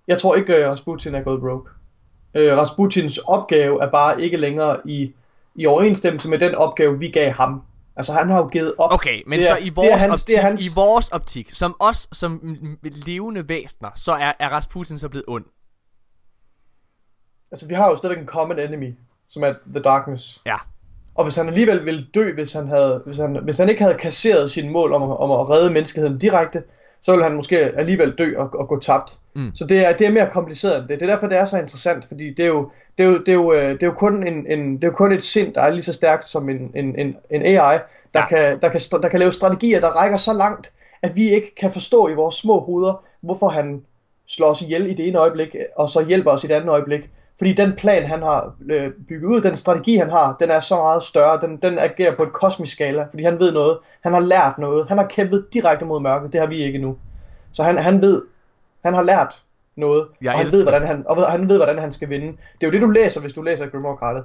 Jeg tror ikke, at Rasputin er gået broke. Øh, Rasputins opgave er bare ikke længere i, i overensstemmelse med den opgave, vi gav ham. Altså han har jo givet op. Okay, men Det er- så i det er vores, hans- optik, det er hans- i vores optik, som os som levende væsener, så er, er Rasputin så blevet ond. Altså vi har jo stadigvæk en common enemy, som er The Darkness. Ja. Og hvis han alligevel ville dø, hvis han, havde, hvis han, hvis han ikke havde kasseret sin mål om, at- om at redde menneskeheden direkte, så ville han måske alligevel dø og, og gå tabt. Mm. Så det er, det er mere kompliceret end det. Det er derfor, det er så interessant, fordi det er jo, det er jo, det er jo, øh, det er jo, kun, en, en, det er jo kun et sind, der er lige så stærkt som en, en, en, en AI, der, Ja. kan, der, kan, der kan lave strategier, der rækker så langt, at vi ikke kan forstå i vores små hoveder, hvorfor han slår os ihjel i det ene øjeblik, og så hjælper os i det andet øjeblik. Fordi den plan, han har øh, bygget ud, den strategi, han har, den er så meget større. Den, den agerer på et kosmisk skala, fordi han ved noget. Han har lært noget. Han har kæmpet direkte mod mørket. Det har vi ikke nu. Så han, han ved, han har lært noget, Jeg og han elsker- ved, hvordan han, og han ved, hvordan han skal vinde. Det er jo det, du læser, hvis du læser Grimoire-kartet.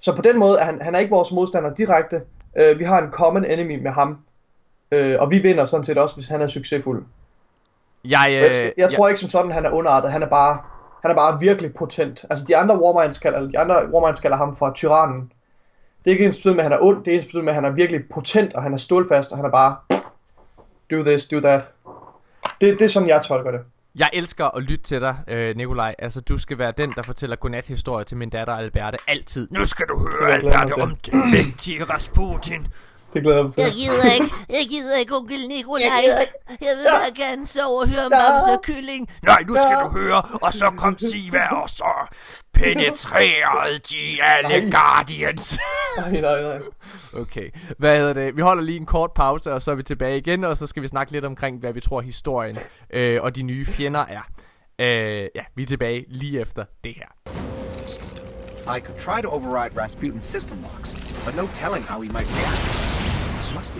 Så på den måde er han, han er ikke vores modstander direkte. Øh, vi har en common enemy med ham. Øh, og vi vinder sådan set også, hvis han er succesfuld. Jeg, Øh, jeg, jeg tror ikke som sådan, han er underartet. Han er bare, han er bare virkelig potent. Altså de andre Warminds kalder, de andre Warminds kalder ham for tyrannen. Det er ikke ens betydning med, at han er ond. Det er ens betydning med, at han er virkelig potent, og han er stålfast, og han er bare... Do this, do that. Det, det er sådan, jeg tolker det. Jeg elsker at lytte til dig, øh, Nikolaj. Altså, du skal være den, der fortæller godnat-historier til min datter Alberte altid. Nu skal du høre, Alberte, om den mægtige Rasputin. Det glæder jeg mig til. Jeg gider ikke. Jeg gider ikke, onkel Nikolaj. Jeg gider ikke. Jeg vil bare gerne sove og høre og Kylling. Nej, nu skal du høre. Og så kom Siva, og så penetrerede de alle Nej. Guardians. Nej, nej, nej. Okay, hvad hedder det? Vi holder lige en kort pause, og så er vi tilbage igen, og så skal vi snakke lidt omkring, hvad vi tror historien øh, og de nye fjender er. Øh, ja, vi er tilbage lige efter det her. I could try to override Rasputin's system locks, but no telling how he might react.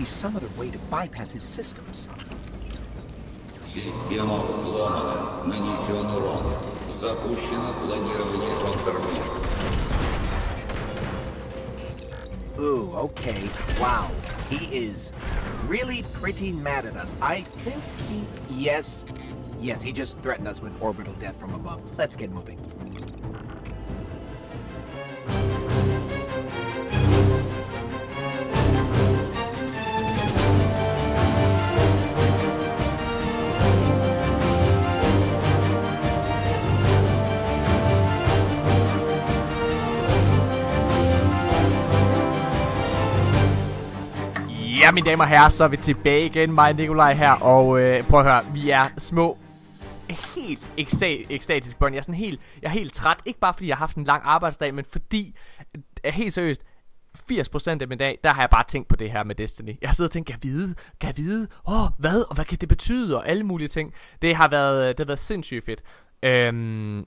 There must be some other way to bypass his systems. Система взломана. Нанесен урон. Запущено планирование контрмер. Ooh, okay. Wow. He is really pretty mad at us. I think he. Yes. Yes, he just threatened us with orbital death from above. Let's get moving. Ja, mine damer og herrer, så er vi tilbage igen, mig og Nikolaj her, og øh, prøv at høre, vi er små helt eksta- ekstatisk børn. Jeg er sådan helt, jeg er helt træt, ikke bare fordi jeg har haft en lang arbejdsdag, men fordi, øh, helt seriøst, 80% af min dag, der har jeg bare tænkt på det her med Destiny. Jeg har siddet og tænkt, kan jeg vide, kan jeg vide, åh, oh, hvad, og hvad kan det betyde, og alle mulige ting. Det har været, det har været sindssygt fedt. Øhm,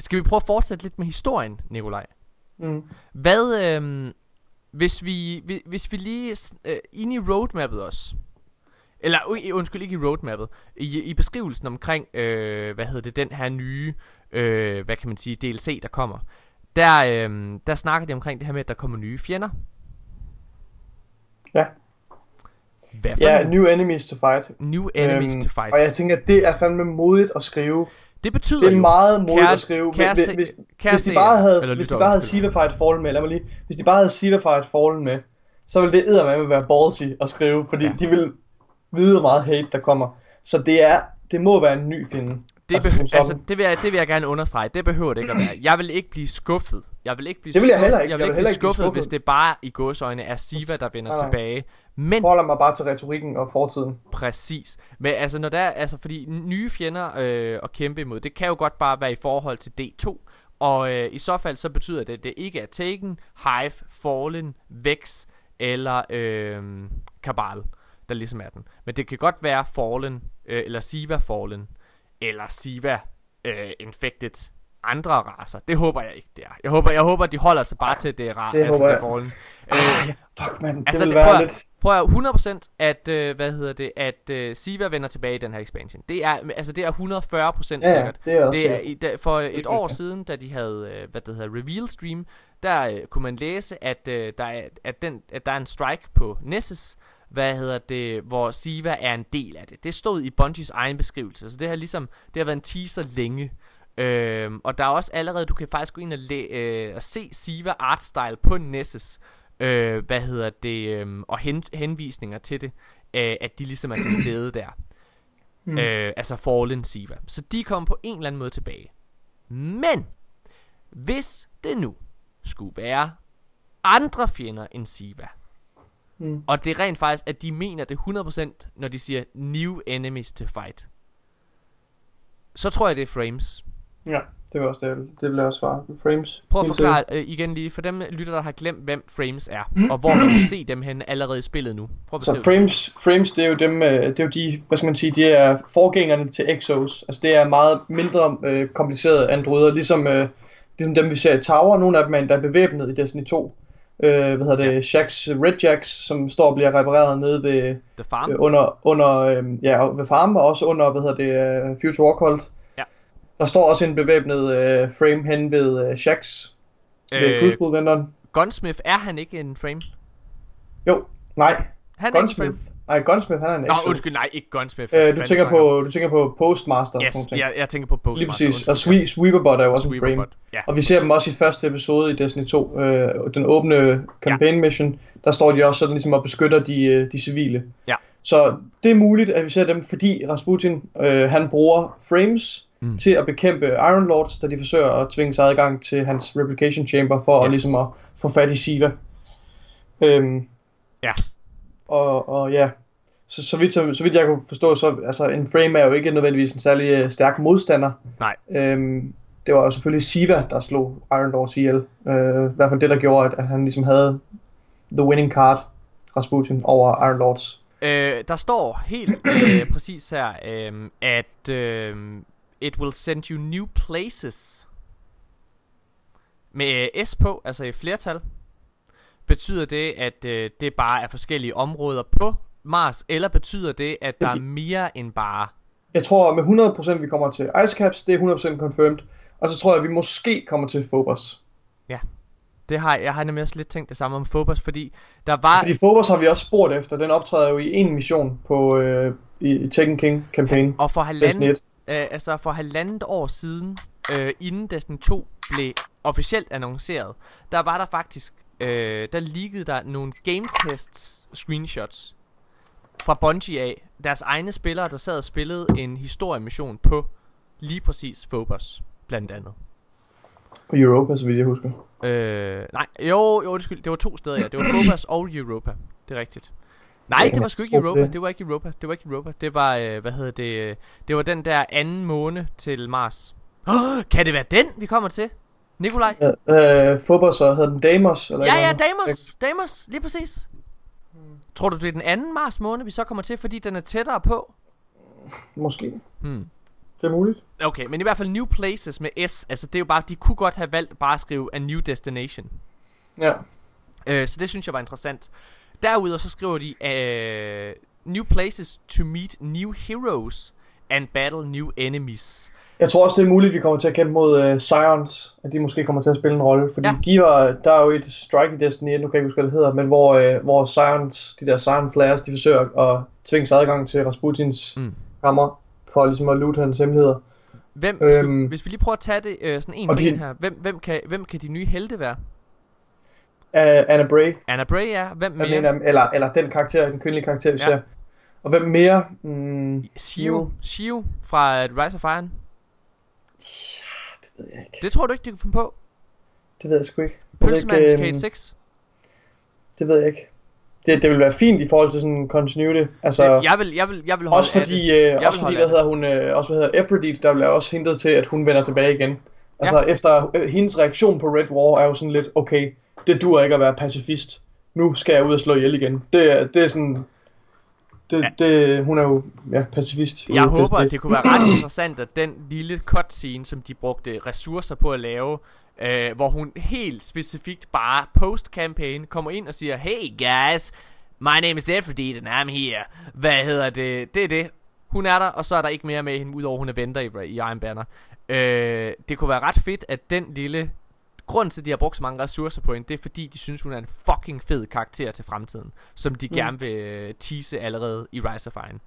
skal vi prøve at fortsætte lidt med historien, Nikolaj? Mm. Hvad, øhm, hvis vi, vi- hvis vi lige øh, ind i roadmappet også, eller undskyld, ikke i roadmappet, i, i beskrivelsen omkring, øh, hvad hedder det, den her nye, øh, hvad kan man sige, DLC, der kommer, der, øh, der snakker de omkring det her med, at der kommer nye fjender. Ja. Hvad for Ja, nogle? new enemies to fight. New enemies Øhm, to fight. Og jeg tænker, at det er fandme modigt at skrive. Det betyder Det er jo, meget modigt kære- at skrive. kære Hvis, hvis, kære hvis de bare havde, eller hvis de bare havde undskyld. Siva Fight Fallen med, lad mig lige, hvis de bare havde Siva Fight Fallen med, så ville det eddermame være ballsy at skrive, fordi Ja. de vil vide, hvor meget hate der kommer. Så det er, det må være en ny fjende. det, altså, altså, altså, det, vil jeg, det vil jeg gerne understrege. Det behøver det ikke at være. Jeg vil ikke blive skuffet. Jeg vil ikke blive Det vil jeg heller ikke. Jeg vil Jeg ikke vil ikke blive skuffet, hvis skuffet. det bare i gåsøjne er Siva, der vender Nej, nej. tilbage. Men Forholder mig bare til retorikken og fortiden. Præcis. Men altså, når der er, altså, fordi nye fjender øh, at kæmpe imod, det kan jo godt bare være i forhold til D2. Og øh, i så fald, så betyder det, at det ikke er Taken, Hive, Fallen, Vex eller øh, Kabal, der ligesom er den. Men det kan godt være Fallen, øh, eller Siva Fallen, eller Siva øh, Infected andre raser. Det håber jeg ikke, det er. Jeg håber, jeg håber de holder sig bare til det, er ra- Det altså, håber det jeg. Fuck man, det Altså, vil det, prøv, være lidt... prøv at 100% at, øh, hvad hedder det, at øh, Siva vender tilbage i den her expansion. Det er, altså det er 140% Ja, sikkert. det er det er, i, da, for et år siden, da de havde, øh, hvad det hedder, reveal stream, der øh, kunne man læse, at, øh, der er, at, den, at der er en strike på Nessus, hvad hedder det, hvor Siva er en del af det. Det stod i Bungies egen beskrivelse, så det har ligesom, det har været en teaser længe. Øhm, og der er også allerede, du kan faktisk gå ind og, læ- øh, og se Siva artstyle på Nessus, øh, hvad hedder det, øh, og hen, henvisninger til det, øh, at de ligesom er til stede der. Mm. Øh, altså Fallen Siva. Så de kommer på en eller anden måde tilbage. Men, hvis det nu skulle være andre fjender end Siva. Mm. Og det er rent faktisk, at de mener det 100%, når de siger new enemies to fight. Så tror jeg, det er frames. Ja, det var også det, det vil jeg også svare. Frames. Prøv at forklare øh, igen lige, for dem lytter, der har glemt, hvem frames er, og hvor man kan se dem hen allerede i spillet nu. Prøv at Så frames, frames det er jo dem, øh, det er jo de, hvad skal man sige, det er forgængerne til Exos. Altså det er meget mindre øh, komplicerede androider, ligesom, øh, ligesom dem vi ser i Tower. Nogle af dem er endda bevæbnet i Destiny 2. Øh, hvad hedder det, Shax, Red Jacks, som står og bliver repareret nede ved, The Farm. øh, under, under øh, ja, og ved Farm, og også under, hvad hedder det, øh, Future Warcult. Ja. Der står også en bevæbnet øh, frame hen ved øh, Shax, ved Øh, Crucible-venderen. Gunsmith, er han ikke en frame? Jo, nej, Han Gunsmith. er en frame. Nej, Gunsmith, han er en Nå, undskyld, nej, ikke Gunsmith. Øh, du, tænker på, du tænker på Postmaster Yes, sådan jeg, jeg tænker på Postmaster. Lige præcis. Og. Swe- Sweeperbot er jo også en frame. Ja. Og vi ser dem også i første episode i Destiny 2, øh, den åbne campaign mission. Der står de også sådan ligesom og beskytter de, øh, de civile. Ja. Så det er muligt, at vi ser dem, fordi Rasputin, øh, han bruger frames. Mm. til at bekæmpe Iron Lords, da de forsøger at tvinge sig adgang til hans replication chamber, for Ja. at ligesom at få fat i Sila. Øhm, Ja. Og, og ja, så, så, vidt, så, så vidt jeg kunne forstå, så altså, en frame er jo ikke nødvendigvis en særlig øh, stærk modstander. Nej. Øhm, det var jo selvfølgelig Siva, der slog Iron Lords ihjel. Øh, I hvert fald det, der gjorde, at, at han ligesom havde the winning card, Rasputin, over Iron Lords. Øh, der står helt øh, præcis her, øh, at øh, it will send you new places. Med øh, S på, altså i flertal, betyder det, at øh, det bare er forskellige områder på Mars, eller betyder det, at der er mere end bare... Jeg tror med 100% vi kommer til Icecaps, det er 100% confirmed. Og så tror jeg, at vi måske kommer til Phobos. Det har jeg har nemlig også lidt tænkt det samme om Phobos, fordi der var... Fordi Phobos har vi også spurgt efter. Den optræder jo i en mission på øh, i, i Tekken King kampagne. Og for halvanden, 1. øh, altså for halvandet år siden, øh, inden Destiny 2 blev officielt annonceret, der var der faktisk, øh, der liggede der nogle game tests screenshots fra Bungie af, deres egne spillere, der sad og spillede en historiemission på lige præcis Phobos, blandt andet. Og Europa, så vidt jeg husker. Øh, nej, jo, jo, undskyld, det var to steder, ja. Det var Phobos og Europa, det er rigtigt. Nej, det var sgu ikke Europa, det. var ikke Europa, det var ikke Europa. Det var, øh, hvad hedder det, øh, det var den der anden måne til Mars. Oh, kan det være den, vi kommer til? Nikolaj? Ja, øh, Phobos, så hedder den Damos? Eller Ja, ja. Deimos, Deimos, lige præcis. Tror du, det er den anden Mars måne, vi så kommer til, fordi den er tættere på? Måske. Hmm. Det er muligt. Okay, men i hvert fald New Places med S, altså det er jo bare, de kunne godt have valgt bare at skrive A New Destination. Ja. Øh, så det synes jeg var interessant. Derudover så skriver de øh, New places to meet new heroes and battle new enemies. Jeg tror også, det er muligt, at vi kommer til at kæmpe mod øh, Scions, at de måske kommer til at spille en rolle. Fordi Ja. de var, der er jo et strike i Destiny 1, nu kan jeg ikke huske, hvad det hedder, men hvor, øh, hvor Scions, de der Scion Flares, de forsøger at tvinge sig adgang til Rasputins Mm. mm. kammer, for ligesom at loot hans hemmeligheder. Hvem, øhm, skal, hvis vi lige prøver at tage det øh, sådan en de- her. Hvem, hvem, kan, hvem kan de nye helte være? Uh, Anna Bray, Anna Bray er. Hvem er mere? af dem, eller, eller den karakter, den kvindelige karakter, vi Ja. ja. ser. Og hvem mere? Mm, Shio. Shio fra øh, Rise of Iron. det ved jeg ikke. Det tror du ikke, de kan finde på? Det ved jeg sgu ikke. Pølsemandens øhm, Kate 6. Det ved jeg ikke. Det, det vil være fint i forhold til sådan continuity. Altså, Jeg, jeg, vil, jeg, vil, jeg vil holde også af fordi, det. øh, også fordi hvad af hedder hun, øh, også hvad hedder Aphrodite, der bliver også hintet til, at hun vender tilbage igen. Altså Ja. efter øh, hendes reaktion på Red War er jo sådan lidt, okay, det dur ikke at være pacifist. Nu skal jeg ud og slå ihjel igen. Det, er- det er sådan, det, det, hun er jo ja, pacifist. Jeg håber, Destiny. at det kunne være ret interessant, at den lille cutscene, som de brugte ressourcer på at lave, øh, hvor hun helt specifikt bare post-campaign kommer ind og siger, Hey guys, my name is Aphrodite and I'm here. Hvad hedder det? Det er det. Hun er der, og så er der ikke mere med hende, udover hun er venter i, i Iron Banner. Øh, det kunne være ret fedt, at den lille... Grunden til, at de har brugt så mange ressourcer på hende, det er fordi, de synes, hun er en fucking fed karakter til fremtiden. Som de Mm. gerne vil øh, tease allerede i Rise of Iron. Det,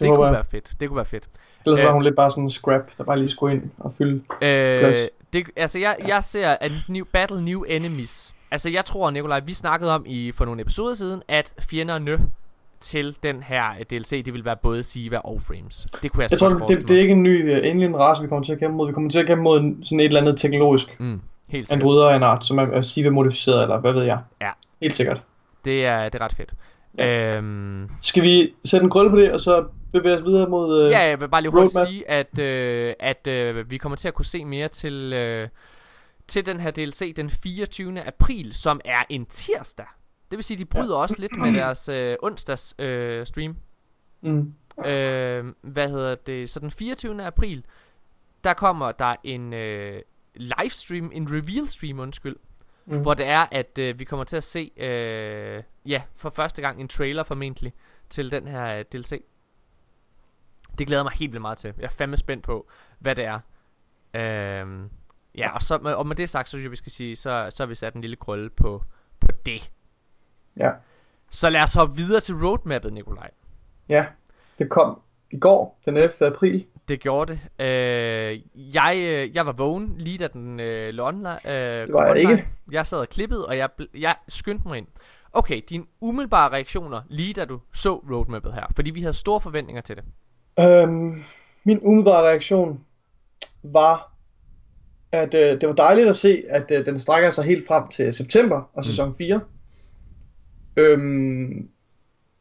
det kunne jeg. være fedt. Det kunne være fedt. Ellers Øh. var hun lidt bare sådan en scrap, der bare lige skulle ind og fylde. Øh, Plads. det, altså jeg, jeg ser at new, Battle New Enemies Altså jeg tror Nikolaj Vi snakkede om i for nogle episoder siden At fjenderne til den her øh, DLC Det vil være både Siva og Frames Det kunne jeg, Jeg tror, det, det er ikke en ny uh, alien race, vi kommer til at kæmpe mod. Vi kommer til at kæmpe mod en, sådan et eller andet teknologisk. mm. Helt sikkert. androider af en art, som er, er Siva-modificeret, eller hvad ved jeg. Ja. Helt sikkert. Det er, det er ret fedt. Ja. Øhm, Skal vi sætte en krølle på det, og så bevæge os videre mod... Øh, ja, jeg vil bare lige hurtigt roadmap. sige, at, øh, at øh, vi kommer til at kunne se mere til, øh, til den her DLC den 24. april, som er en tirsdag. Det vil sige, de bryder ja. også lidt med deres øh, onsdags øh, stream. Mm. Øh, hvad hedder det? Så den 24. april, der kommer der en øh, livestream, en reveal stream, undskyld. Mm. Hvor det er, at øh, vi kommer til at se, øh, ja, for første gang en trailer formentlig til den her øh, DLC. Det glæder mig helt vildt meget til. Jeg er fandme spændt på, hvad det er. Øhm, ja, og, så, med- og med det sagt, så synes jeg, vi skal sige, så, så har vi sat en lille krølle på, på det. Ja. Så lad os hoppe videre til roadmappet, Nikolaj. ja, det kom i går, den 11. april. Det gjorde det. Øh, jeg, øh, jeg var vågen lige da den øh, lå online. Øh, Det var jeg online. ikke. Jeg sad og klippede, og jeg, jeg skyndte mig ind. Okay, dine umiddelbare reaktioner lige da du så roadmappet her. Fordi vi havde store forventninger til det. Øhm, min umiddelbare reaktion var, at øh, det var dejligt at se, at øh, den strækker sig helt frem til september og sæson 4. Øhm,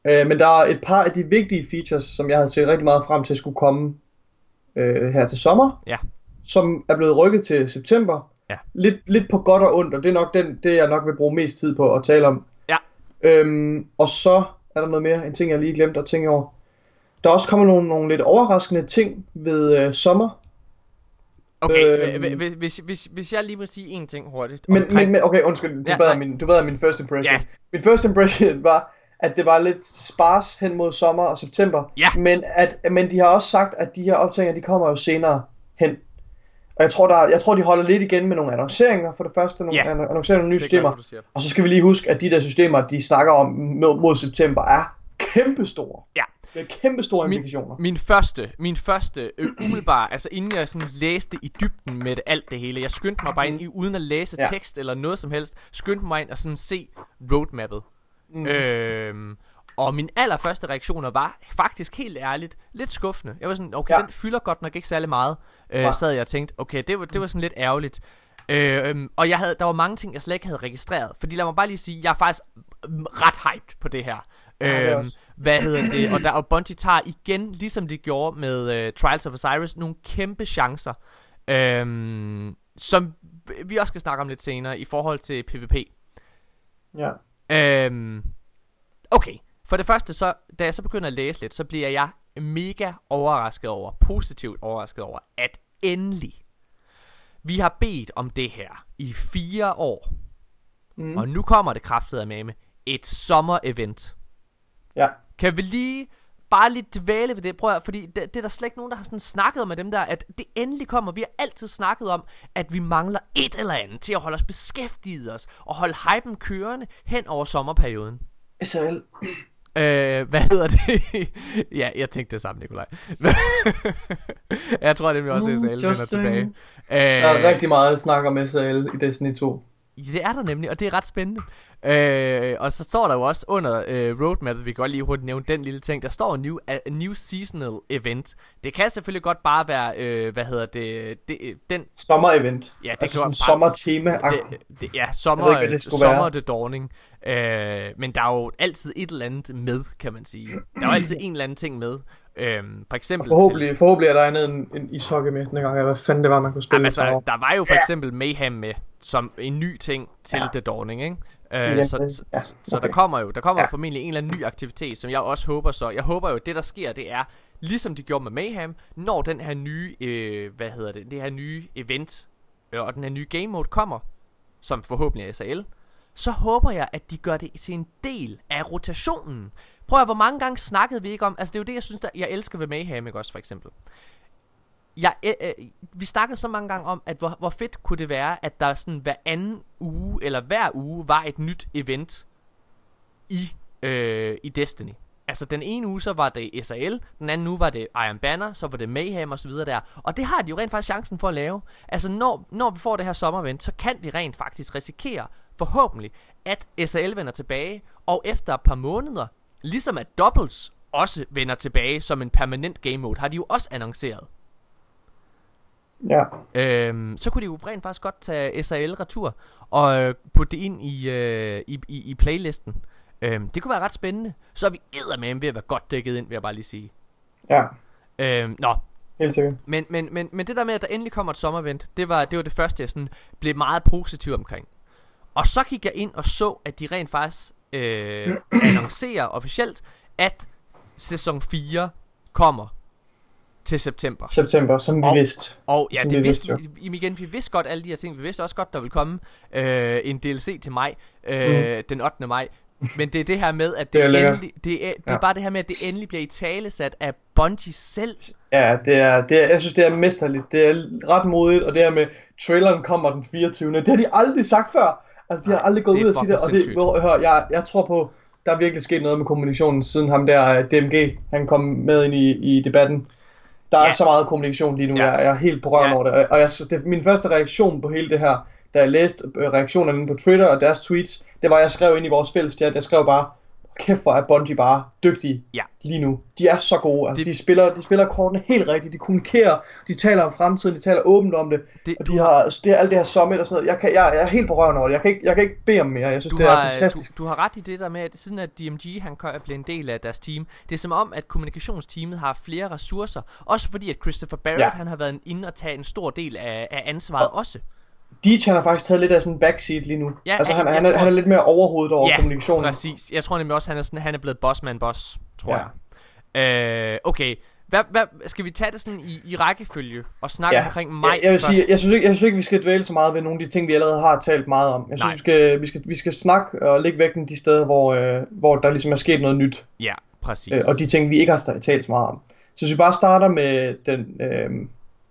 øh, men der er et par af de vigtige features, som jeg havde set rigtig meget frem til, skulle komme øh, her til sommer, Ja. som er blevet rykket til september. Ja. Lidt, lidt på godt og ondt, og det er nok den, det, jeg nok vil bruge mest tid på at tale om. Ja. Øhm, og så er der noget mere, en ting jeg lige glemte at tænke over. Der er også kommet nogle, nogle lidt overraskende ting ved øh, sommer. Okay, Øhm. øh, hvis, hvis, hvis, hvis jeg lige må sige en ting hurtigt. Men, omkring- men, men okay, undskyld, du, Ja, bad nej. min, du bad min first impression. Ja. Min first impression var, at det var lidt spars hen mod sommer og september. Ja. Men, at, men de har også sagt, at de her optagninger, de kommer jo senere hen. Og jeg tror, der, jeg tror, de holder lidt igen med nogle annonceringer for det første, nogle, Ja. yeah. annoncerer nogle nye er systemer. siger. Og så skal vi lige huske, at de der systemer, de snakker om mod, mod september, er kæmpestore. Ja. Det er kæmpestore Min- implikationer. Min første, min første øh, umiddelbare, altså inden jeg sådan læste i dybden med det, alt det hele, jeg skyndte mig bare ind i, uden at læse Ja. tekst eller noget som helst, skyndte mig ind og sådan se roadmappet. Mm. Øhm, og min allerførste reaktioner var faktisk helt ærligt lidt skuffende. Jeg var sådan, okay, ja. Ja. den fylder godt nok ikke særlig meget. Øh, sad jeg og tænkte, okay, det var, det var sådan lidt ærgerligt. Øh, øhm, og jeg havde, der var mange ting, jeg slet ikke havde registreret. Fordi lad mig bare lige sige, jeg er faktisk ret hyped på det her. er jeg Øhm, hvad hedder det? Og, der, og Bungie tager igen, ligesom de gjorde med uh, Trials of Osiris, nogle kæmpe chancer. Øhm, som vi også skal snakke om lidt senere i forhold til PvP. Ja. Øhm, okay, for det første, så, da jeg så begynder at læse lidt, så bliver jeg mega overrasket over, positivt overrasket over, at endelig, vi har bedt om det her i fire år, Mm. og nu kommer det kraftet med med et sommer-event. Ja. Kan vi lige bare lige dvæle ved det, prøv at, fordi det, det er der slet ikke nogen, der har sådan snakket med dem der, at det endelig kommer. Vi har altid snakket om, at vi mangler et eller andet til at holde os beskæftiget os, og holde hypen kørende hen over sommerperioden. SRL. Øh, hvad hedder det? ja, jeg tænkte det samme, Nikolaj. jeg tror nemlig også, at SL vender tilbage. Øh, Der er rigtig meget snak om SRL i Destiny 2. det er der nemlig, og det er ret spændende. Øh, og så står der jo også under øh, roadmappet, vi kan godt lige hurtigt nævne den lille ting, der står new, a, a new seasonal event. Det kan selvfølgelig godt bare være, øh, hvad hedder det, det øh, den, Sommer-event. Ja, det altså kan jo bare- sommertema. det, det, ja, sommer, Jeg ved ikke, det sommer være. det dawning. Øh, men der er jo altid et eller andet med, kan man sige. Der er jo altid en eller anden ting med. Øh, for eksempel til, Forhåbentlig, forhåbentlig er der andet en, en ishockey med den gang. Hvad fanden det var, man kunne spille. Jamen, altså, der var jo for eksempel Mayhem med, som en ny ting til Ja. The Dawning, ikke? Øh, Ja, så, så, ja, så okay. der kommer jo der kommer Ja. ja. formentlig en eller anden ny aktivitet, som jeg også håber så. Jeg håber jo, at det der sker, det er, ligesom de gjorde med Mayhem, når den her nye, øh, hvad hedder det, det her nye event, øh, og den her nye game mode kommer, som forhåbentlig er SAL, så håber jeg, at de gør det til en del af rotationen. Prøv at hvor mange gange snakkede vi ikke om, altså det er jo det, jeg synes, der, jeg elsker ved Mayhem, ikke også for eksempel. Jeg, øh, øh, vi snakkede så mange gange om, at hvor, hvor fedt kunne det være, at der sådan hver anden uge, eller hver uge, var et nyt event i, øh, i Destiny. Altså den ene uge, så var det SAL, den anden uge var det Iron Banner, så var det Mayhem og så videre der. Og det har de jo rent faktisk chancen for at lave. Altså når, når vi får det her sommerevent, så kan vi rent faktisk risikere, forhåbentlig, at SAL vender tilbage, og efter et par måneder, ligesom at Doubles også vender tilbage som en permanent game mode, har de jo også annonceret. Ja. Øhm, så kunne de jo rent faktisk godt tage SAL retur og øh, putte det ind i, øh, i, i, i playlisten. Øhm, det kunne være ret spændende. Så er vi eddermame ved at være godt dækket ind, vil jeg bare lige sige. Ja, Øhm, nå, helt sikkert. men, men, men, men det der med, at der endelig kommer et sommerevent, det var det, var det første, jeg sådan blev meget positiv omkring. Og så gik jeg ind og så, at de rent faktisk øh, annoncerer officielt, at sæson 4 kommer til september. September, som vi Og- vidste. Og ja, Som det vi vidste, vidste vi, igen, vi vidste godt alle de her ting. Vi vidste også godt, der ville komme øh, en DLC til maj, øh, mm. den 8. maj. Men det er det her med, at det, Det er endelig, det, er, det Ja. er bare det her med, at det endelig bliver i talesat af Bungie selv. Ja, det er, det er, jeg synes, det er mesterligt. Det er ret modigt, og det her med, traileren kommer den 24. Det har de aldrig sagt før. Altså, de har Nej, aldrig gået ud og sige det, og det, hvor, hør, jeg, jeg tror på, der er virkelig sket noget med kommunikationen, siden ham der, øh, DMG, han kom med ind i, i debatten. Der er Ja. så meget kommunikation lige nu, Ja. jeg, jeg er helt på røven Ja. over det. Og- jeg, det, min første reaktion på hele det her, da jeg læste øh, reaktionerne på Twitter og deres tweets, det var, at jeg skrev ind i vores fælles chat, jeg skrev bare, kæft hvor er Bungie bare dygtige Ja. lige nu. De er så gode. Altså, Det- de, spiller, de spiller kortene helt rigtigt. De kommunikerer. De taler om fremtiden. De taler åbent om det. Det- og du de har, det er alt det her summit og sådan noget. Jeg, kan, jeg, jeg er helt på røven over det. Jeg kan ikke, jeg kan ikke bede om mere. Jeg synes, det er har, fantastisk. du, du har ret i det der med, at siden at DMG han blev en del af deres team, det er som om, at kommunikationsteamet har flere ressourcer. Også fordi, at Christopher Barrett, Ja. han har været inde og tage en stor del af, af ansvaret også. Han har faktisk taget lidt af sådan en backseat lige nu. Ja, altså, han, han, er, tror- han er lidt mere overhovedet over kommunikationen. præcis. Jeg tror nemlig også, han er, sådan, han er blevet bossman boss, tror Ja. jeg. Øh, okay, hvad, hvad, skal vi tage det sådan i, i rækkefølge og snakke Ja, omkring mig jeg, jeg vil først? sige, jeg synes, ikke, jeg synes ikke, vi skal dvæle så meget ved nogle af de ting, vi allerede har talt meget om. Jeg synes, vi skal, vi, skal, vi skal snakke og lægge vægten de steder, hvor, øh, hvor der ligesom er sket noget nyt. Ja, præcis. Øh, og de ting, vi ikke har talt så meget om. Så hvis vi bare starter med den øh,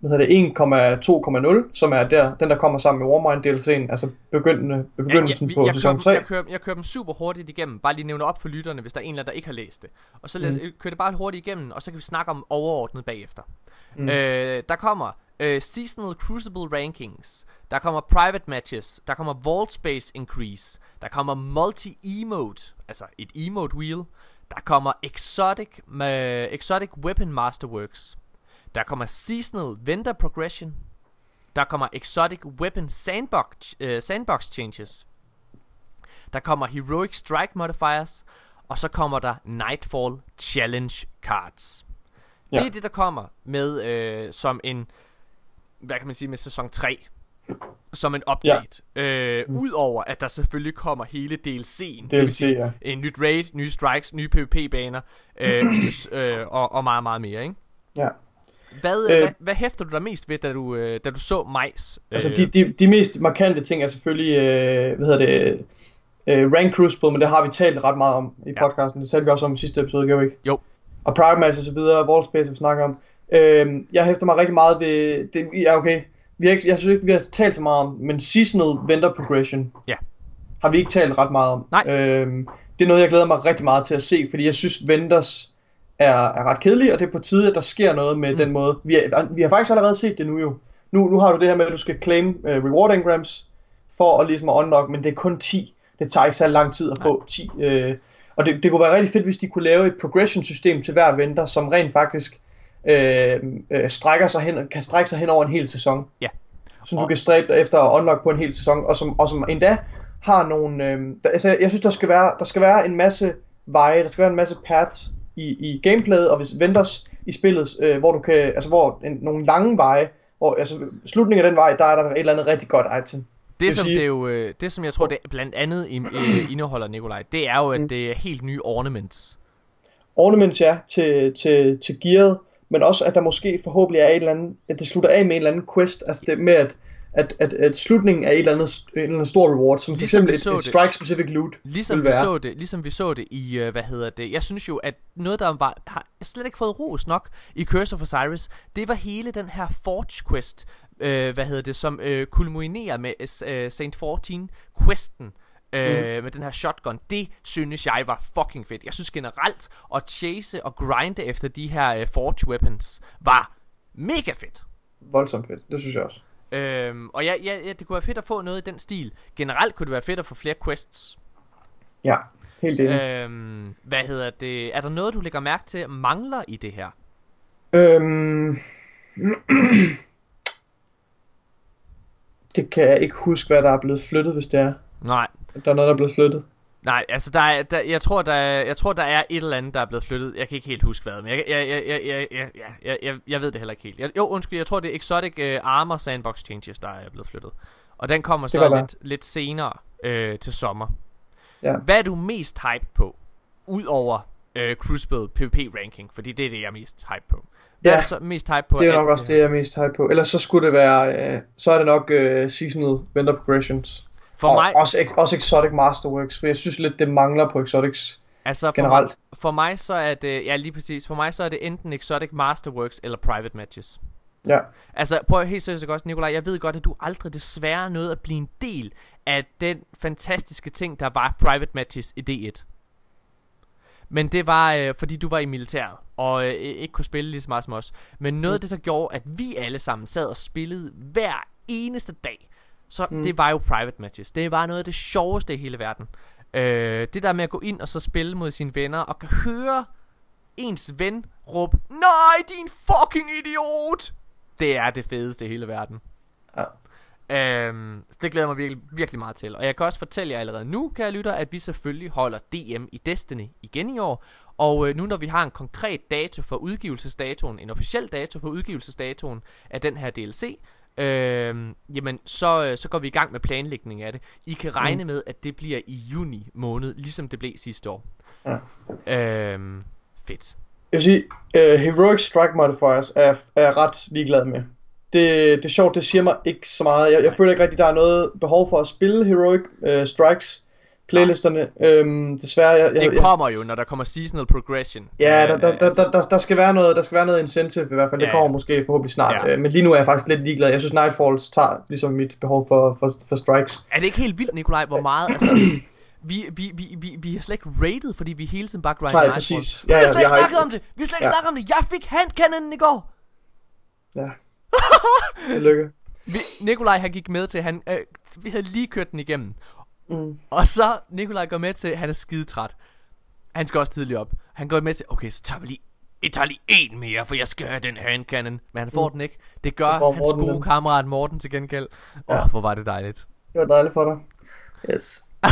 hvad hedder det, 1,2,0, som er der, den der kommer sammen med Warmind DLC'en, altså begyndende, begyndelsen vi- på jeg, sæson kører, 3. dem- jeg, kører, jeg kører dem super hurtigt igennem. Bare lige nævne op for lytterne, hvis der er en eller anden, der ikke har læst det. Og så lad, mm. kører det bare hurtigt igennem, og så kan vi snakke om overordnet bagefter. Mm. Øh, der kommer øh, Seasonal Crucible Rankings. Der kommer Private Matches. Der kommer Vault Space Increase. Der kommer Multi-Emote, altså et emote wheel. Der kommer Exotic, med Exotic Weapon Masterworks. Der kommer Seasonal Vendor Progression. Der kommer Exotic Weapon Sandbox, øh, sandbox Changes. Der kommer Heroic Strike Modifiers. Og så kommer der Nightfall Challenge Cards. Ja. Det er det, der kommer med øh, som en, hvad kan man sige, med sæson 3. Som en update. Ja. Øh, Udover at der selvfølgelig kommer hele DLC'en. det vil DLC, sige ja. en nyt raid, nye strikes, nye PvP-baner. Øh, øh, og, og meget, meget mere, ikke? Ja. Hvad, øh, Øh. hvad, hvad hæfter du dig mest ved, da du, øh, da du så Majs? Altså de, de, de mest markante ting er selvfølgelig, øh, hvad hedder det, øh, Rank Crucible, men det har vi talt ret meget om i Ja. podcasten. Det talte vi også om i sidste episode, gjorde vi ikke? Jo. Og Private Match og så videre, Wall Space, vi snakker om. Øh, jeg hæfter mig rigtig meget ved, det, ja okay, vi har ikke, jeg synes ikke, vi har talt så meget om, men Seasonal Vendor Progression Ja. har vi ikke talt ret meget om. Nej. Øh, det er noget, jeg glæder mig rigtig meget til at se, fordi jeg synes, Vendors er, er ret kedelige, og det er på tide, at der sker noget med mm. den måde. Vi, er, vi har faktisk allerede set det nu jo. Nu, nu har du det her med, at du skal claim uh, reward engrams for at ligesom at unlock, men det er kun 10. Det tager ikke så lang tid at få 10. Uh, og det, det kunne være rigtig fedt, hvis de kunne lave et progression system til hver vendor, som rent faktisk øh, øh, strækker sig hen, kan strække sig hen over en hel sæson. Ja. Som Og- du kan stræbe efter at unlock på en hel sæson, og som, og som endda har nogle... Øh, der, altså, jeg synes, der skal, være, der skal være en masse veje, der skal være en masse paths i, i gameplayet, og hvis vendors i spillet, øh, hvor du kan, altså hvor en, nogle lange veje, hvor altså slutningen af den vej, der er der et eller andet rigtig godt item. Det, som sige- det, er jo, øh, det som jeg tror, det blandt andet indeholder, Nikolaj, det er jo, at Mm. det er helt nye ornaments. ornaments ja, til, til, til gearet, men også at der måske forhåbentlig er et eller andet, at det slutter af med en eller anden quest, altså det med at, at, at, at slutningen er et eller andet, en eller anden stor reward, som for Ligesom vi eksempel et, et det. strike specific loot Ligesom vi, så det, ligesom vi så det i, øh, hvad hedder det, jeg synes jo, at noget, der var, har slet ikke fået ros nok i Curse of Osiris, det var hele den her Forge Quest, øh, hvad hedder det, som øh, kulminerer med øh, Saint 14 Questen, Øh, med den her shotgun. Det synes jeg var fucking fedt. Jeg synes generelt At chase og grinde efter de her øh, Forge Weapons Var mega fedt. Voldsomt fedt, det synes jeg også. Øhm, Og ja, ja, ja, det kunne være fedt at få noget i den stil Generelt kunne det være fedt at få flere quests Ja, helt enig. Øhm, hvad hedder det? Er der noget, du lægger mærke til mangler i det her? Øhm, kan jeg ikke huske, hvad der er blevet flyttet, hvis det er. Nej, Der er noget, der er blevet flyttet. Nej, altså der er, der, jeg, tror, der er, jeg tror, der er et eller andet, der er blevet flyttet. Jeg kan ikke helt huske hvad, men jeg, jeg, jeg, jeg, jeg, jeg, jeg, jeg, jeg, ved det heller ikke helt. Jeg, jo, undskyld, jeg tror, det er Exotic uh, Armor Sandbox Changes, der er blevet flyttet. Og den kommer så lidt, lidt senere øh, til sommer. Ja. Hvad er du mest hype på, udover øh, Crucible PvP ranking? Fordi det er det, jeg er mest hype på. Hvad Ja, er så mest hype på? Det er nok også det, jeg er mest hype på. Ellers så skulle det være, øh, så er det nok øh, seasonal vendor progressions. For og mig, også, også Exotic Masterworks, for jeg synes lidt, det mangler på Exotics. altså for generelt. Mig, for mig så er det, ja lige præcis, for mig så er det enten Exotic Masterworks eller Private Matches. Ja. Altså, prøv helt seriøst også, Nikolaj. Jeg ved godt, at du aldrig desværre nåede at blive en del af den fantastiske ting, der var private matches i D1. Men det var, øh, fordi du var i militæret, og øh, ikke kunne spille lige så meget som os. Men noget af det, der gjorde, at vi alle sammen sad og spillede hver eneste dag, så mm. det var jo private matches. Det var noget af det sjoveste i hele verden. Øh, det der med at gå ind og så spille mod sine venner, og kan høre ens ven råbe, Nej, din fucking idiot! Det er det fedeste i hele verden. Ja. Øhm, så det glæder jeg mig virkelig, virkelig meget til. Og jeg kan også fortælle jer allerede nu, kære lytter, at vi selvfølgelig holder DM i Destiny igen i år. Og øh, nu når vi har en konkret dato for udgivelsesdatoen, en officiel dato for udgivelsesdatoen af den her DLC, øh, jamen så, øh, så går vi i gang med planlægning af det. I kan regne med, at det bliver i juni måned, ligesom det blev sidste år. Ja. Øhm, fedt. Jeg vil sige, uh, Heroic Strike Modifiers er, er jeg ret ligeglad med. Det, det er sjovt, det siger mig ikke så meget. Jeg, jeg føler ikke rigtig, der er noget behov for at spille Heroic uh, Strikes playlisterne. Øhm, desværre, jeg, jeg, Det kommer jo, når der kommer seasonal progression. Ja, Øh, der, der, der, altså- der, der, der, skal være noget, der skal være noget incentive i hvert fald. Det Ja. kommer måske forhåbentlig snart. Ja. Ja. Men lige nu er jeg faktisk lidt ligeglad. Jeg synes Nightfalls tager ligesom mit behov for, for, for strikes. Er det ikke helt vildt, Nikolaj, hvor meget, altså... Vi, vi, vi, vi, vi har slet ikke rated, fordi vi hele tiden bare grinder Nej, Nightfall. præcis. Vi Ja, har ja, slet jeg ikke har snakket ikke- om det. Vi har slet ikke Ja. snakket om det. Jeg fik handcannon i går. Ja. Tillykke. Vi, Nikolaj han gik med til, han, øh, vi havde lige kørt den igennem. Mm. Og så Nikolaj går med til, han er skidetræt. Han skal også tidligt op. Han går med til, okay, så tager vi lige, jeg tager lige en mere, for jeg skal have den handcannon. Men han får Mm. den ikke. Det gør hans Morten gode den. kammerat Morten til gengæld. Åh, Ja. oh, hvor var det dejligt. Det var dejligt for dig. Yes.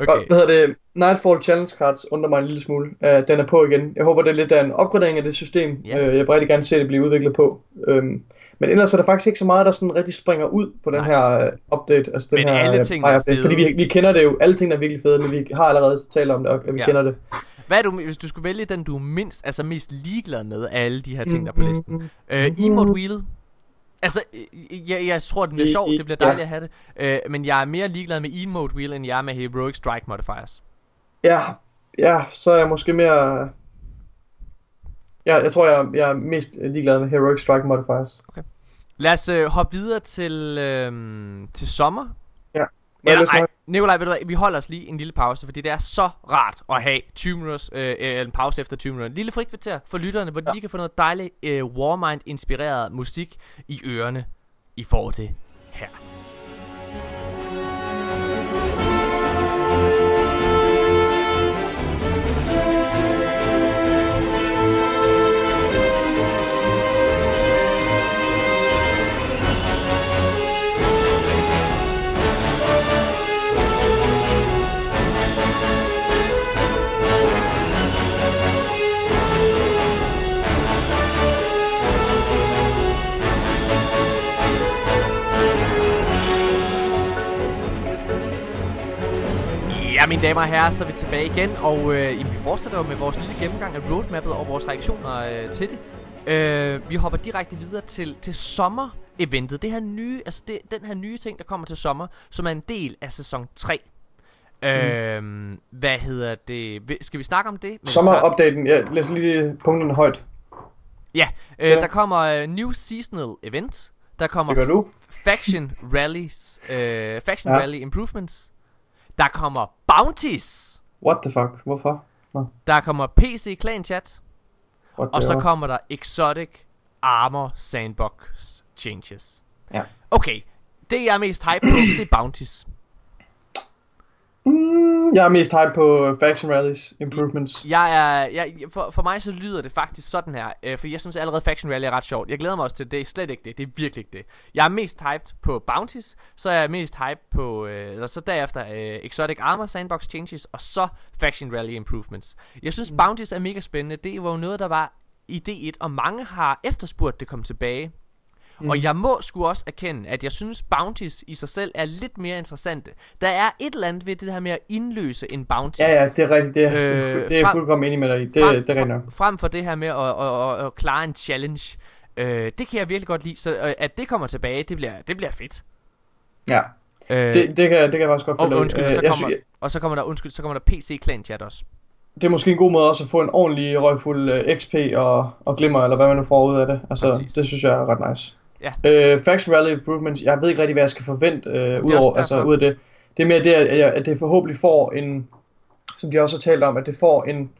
Okay. Godt, hvad hedder det? Nightfall Challenge Cards undrer mig en lille smule. Uh, den er på igen. Jeg håber, det er lidt af en opgradering af det system. Ja. Uh, jeg vil rigtig gerne se det blive udviklet på. Um, men ellers er der faktisk ikke så meget, der sådan rigtig springer ud på den Nej. her uh, update. Altså den Men her, alle øh, tingene er fede. Fordi vi, vi kender det jo. Alle tingene er virkelig fede, men vi har allerede talt om det, og vi Ja. kender det. Hvad er du, hvis du skulle vælge den, du er mindst, altså mest ligeglad med af alle de her ting, der er på listen? Øh, emote wheelet. Altså, øh, jeg, jeg tror, den bliver I- sjov, i- det bliver dejligt ja. at have det. Øh, men jeg er mere ligeglad med emote wheel, end jeg er med heroic strike modifiers. Ja, ja, så er jeg måske mere... Ja, jeg tror, jeg, jeg er mest ligeglad med Heroic Strike Modifiers. Lad os øh, hoppe videre til, øh, til sommer. Ja. Er Eller, ej, Nikolaj, ved du hvad, vi holder os lige en lille pause, fordi det er så rart at have 20 minutters, øh, øh, en pause efter 20 minutter. En lille frikvarter for lytterne, hvor de lige kan få noget dejligt øh, Warmind-inspireret musik i ørerne. I får det her. Ja, mine damer og herrer, så er vi tilbage igen, og øh, jamen, vi fortsætter jo med vores lille gennemgang af roadmappet og vores reaktioner øh, til det. Øh, vi hopper direkte videre til, til sommer-eventet. Det her nye, altså det, den her nye ting, der kommer til sommer, som er en del af sæson 3. Mm. Øh, hvad hedder det? Skal vi snakke om det? Sommer-updaten, jeg læser lige punkterne højt. Ja, øh, Ja. der kommer øh, New Seasonal Event. Der kommer Det du. Faction Rallies, øh, Faction Ja. Rally Improvements. Der kommer Bounties. What the fuck? Hvorfor? Nå, Der kommer PC Clan Chat. what Og så kommer der Exotic Armor Sandbox Changes. Ja. Okay, det jeg er mest hype på, det er Bounties. Mm, Jeg er mest hype på Faction Rallies Improvements. Jeg er, jeg, for, for mig så lyder det faktisk sådan her, øh, for jeg synes allerede Faction Rally er ret sjovt. Jeg glæder mig også til det. Det er slet ikke det. Det er virkelig ikke det. Jeg er mest hyped på Bounties, så er jeg mest hyped på, øh, eller så derefter øh, Exotic Armor Sandbox Changes, og så Faction Rally Improvements. Jeg synes Bounties er mega spændende. Det var jo noget, der var i D1, og mange har efterspurgt det kom tilbage. Mm. Og jeg må sgu også erkende, at jeg synes bounties i sig selv er lidt mere interessante. Der er et eller andet ved det her med at indløse en bounty. Ja, ja, det er rigtigt. Det er, Øh, det er frem- fuldkommen enig med dig i. Det, frem, det er frem, frem for det her med at, at, at, at klare en challenge. Øh, det kan jeg virkelig godt lide. Så øh, at det kommer tilbage, det bliver, det bliver fedt. Ja, Øh, det, det, kan, det kan jeg faktisk godt og følge i. undskyld, Øh, så kommer, synes- og så kommer der, undskyld, så kommer der PC Clan Chat også. det er måske en god måde også at få en ordentlig røgfuld øh, XP og, og glimmer, eller hvad man nu får ud af det. Altså, Præcis. det synes jeg er ret nice. Ja. Øh, Faction Rally Improvements, jeg ved ikke rigtig, hvad jeg skal forvente øh, ud, over, altså, ud af det. Det er mere det, at, jeg, at det forhåbentlig får en, som de også har talt om, at det får en,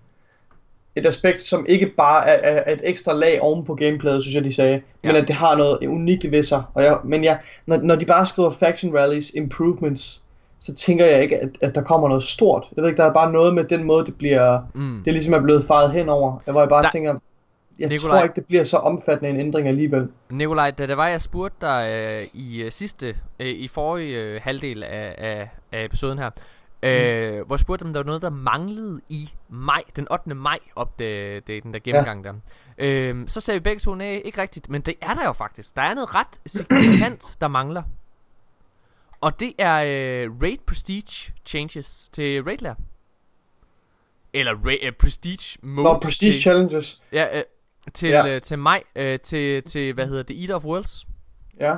et aspekt, som ikke bare er, er, et ekstra lag oven på gameplayet, synes jeg, de sagde, ja. men at det har noget unikt ved sig. Og jeg, men jeg, når, når de bare skriver Faction Rallies Improvements, så tænker jeg ikke, at, at der kommer noget stort. Jeg ved ikke, der er bare noget med den måde, det bliver, Mm. det ligesom er blevet faret henover, hvor jeg bare Der- tænker, jeg Nikolaj. tror ikke, det bliver så omfattende en ændring alligevel. Nikolaj, da det var, jeg spurgte dig øh, i øh, sidste, øh, i forrige øh, halvdel af, af, af episoden her, øh, hvor jeg spurgte, om der var noget, der manglede i maj, den 8. maj, op det, det den der gennemgang der. Øh, så sagde vi begge to, nej, ikke rigtigt, men det er der jo faktisk. Der er noget ret signifikant, der mangler. Og det er øh, Raid Prestige Changes til Raid Lair. Eller Raid, øh, Prestige Mode Nå, Prestige til, Challenges, Ja, øh, til, Ja. øh, til maj, øh, til, til, hvad hedder det, Eater of Worlds. ja.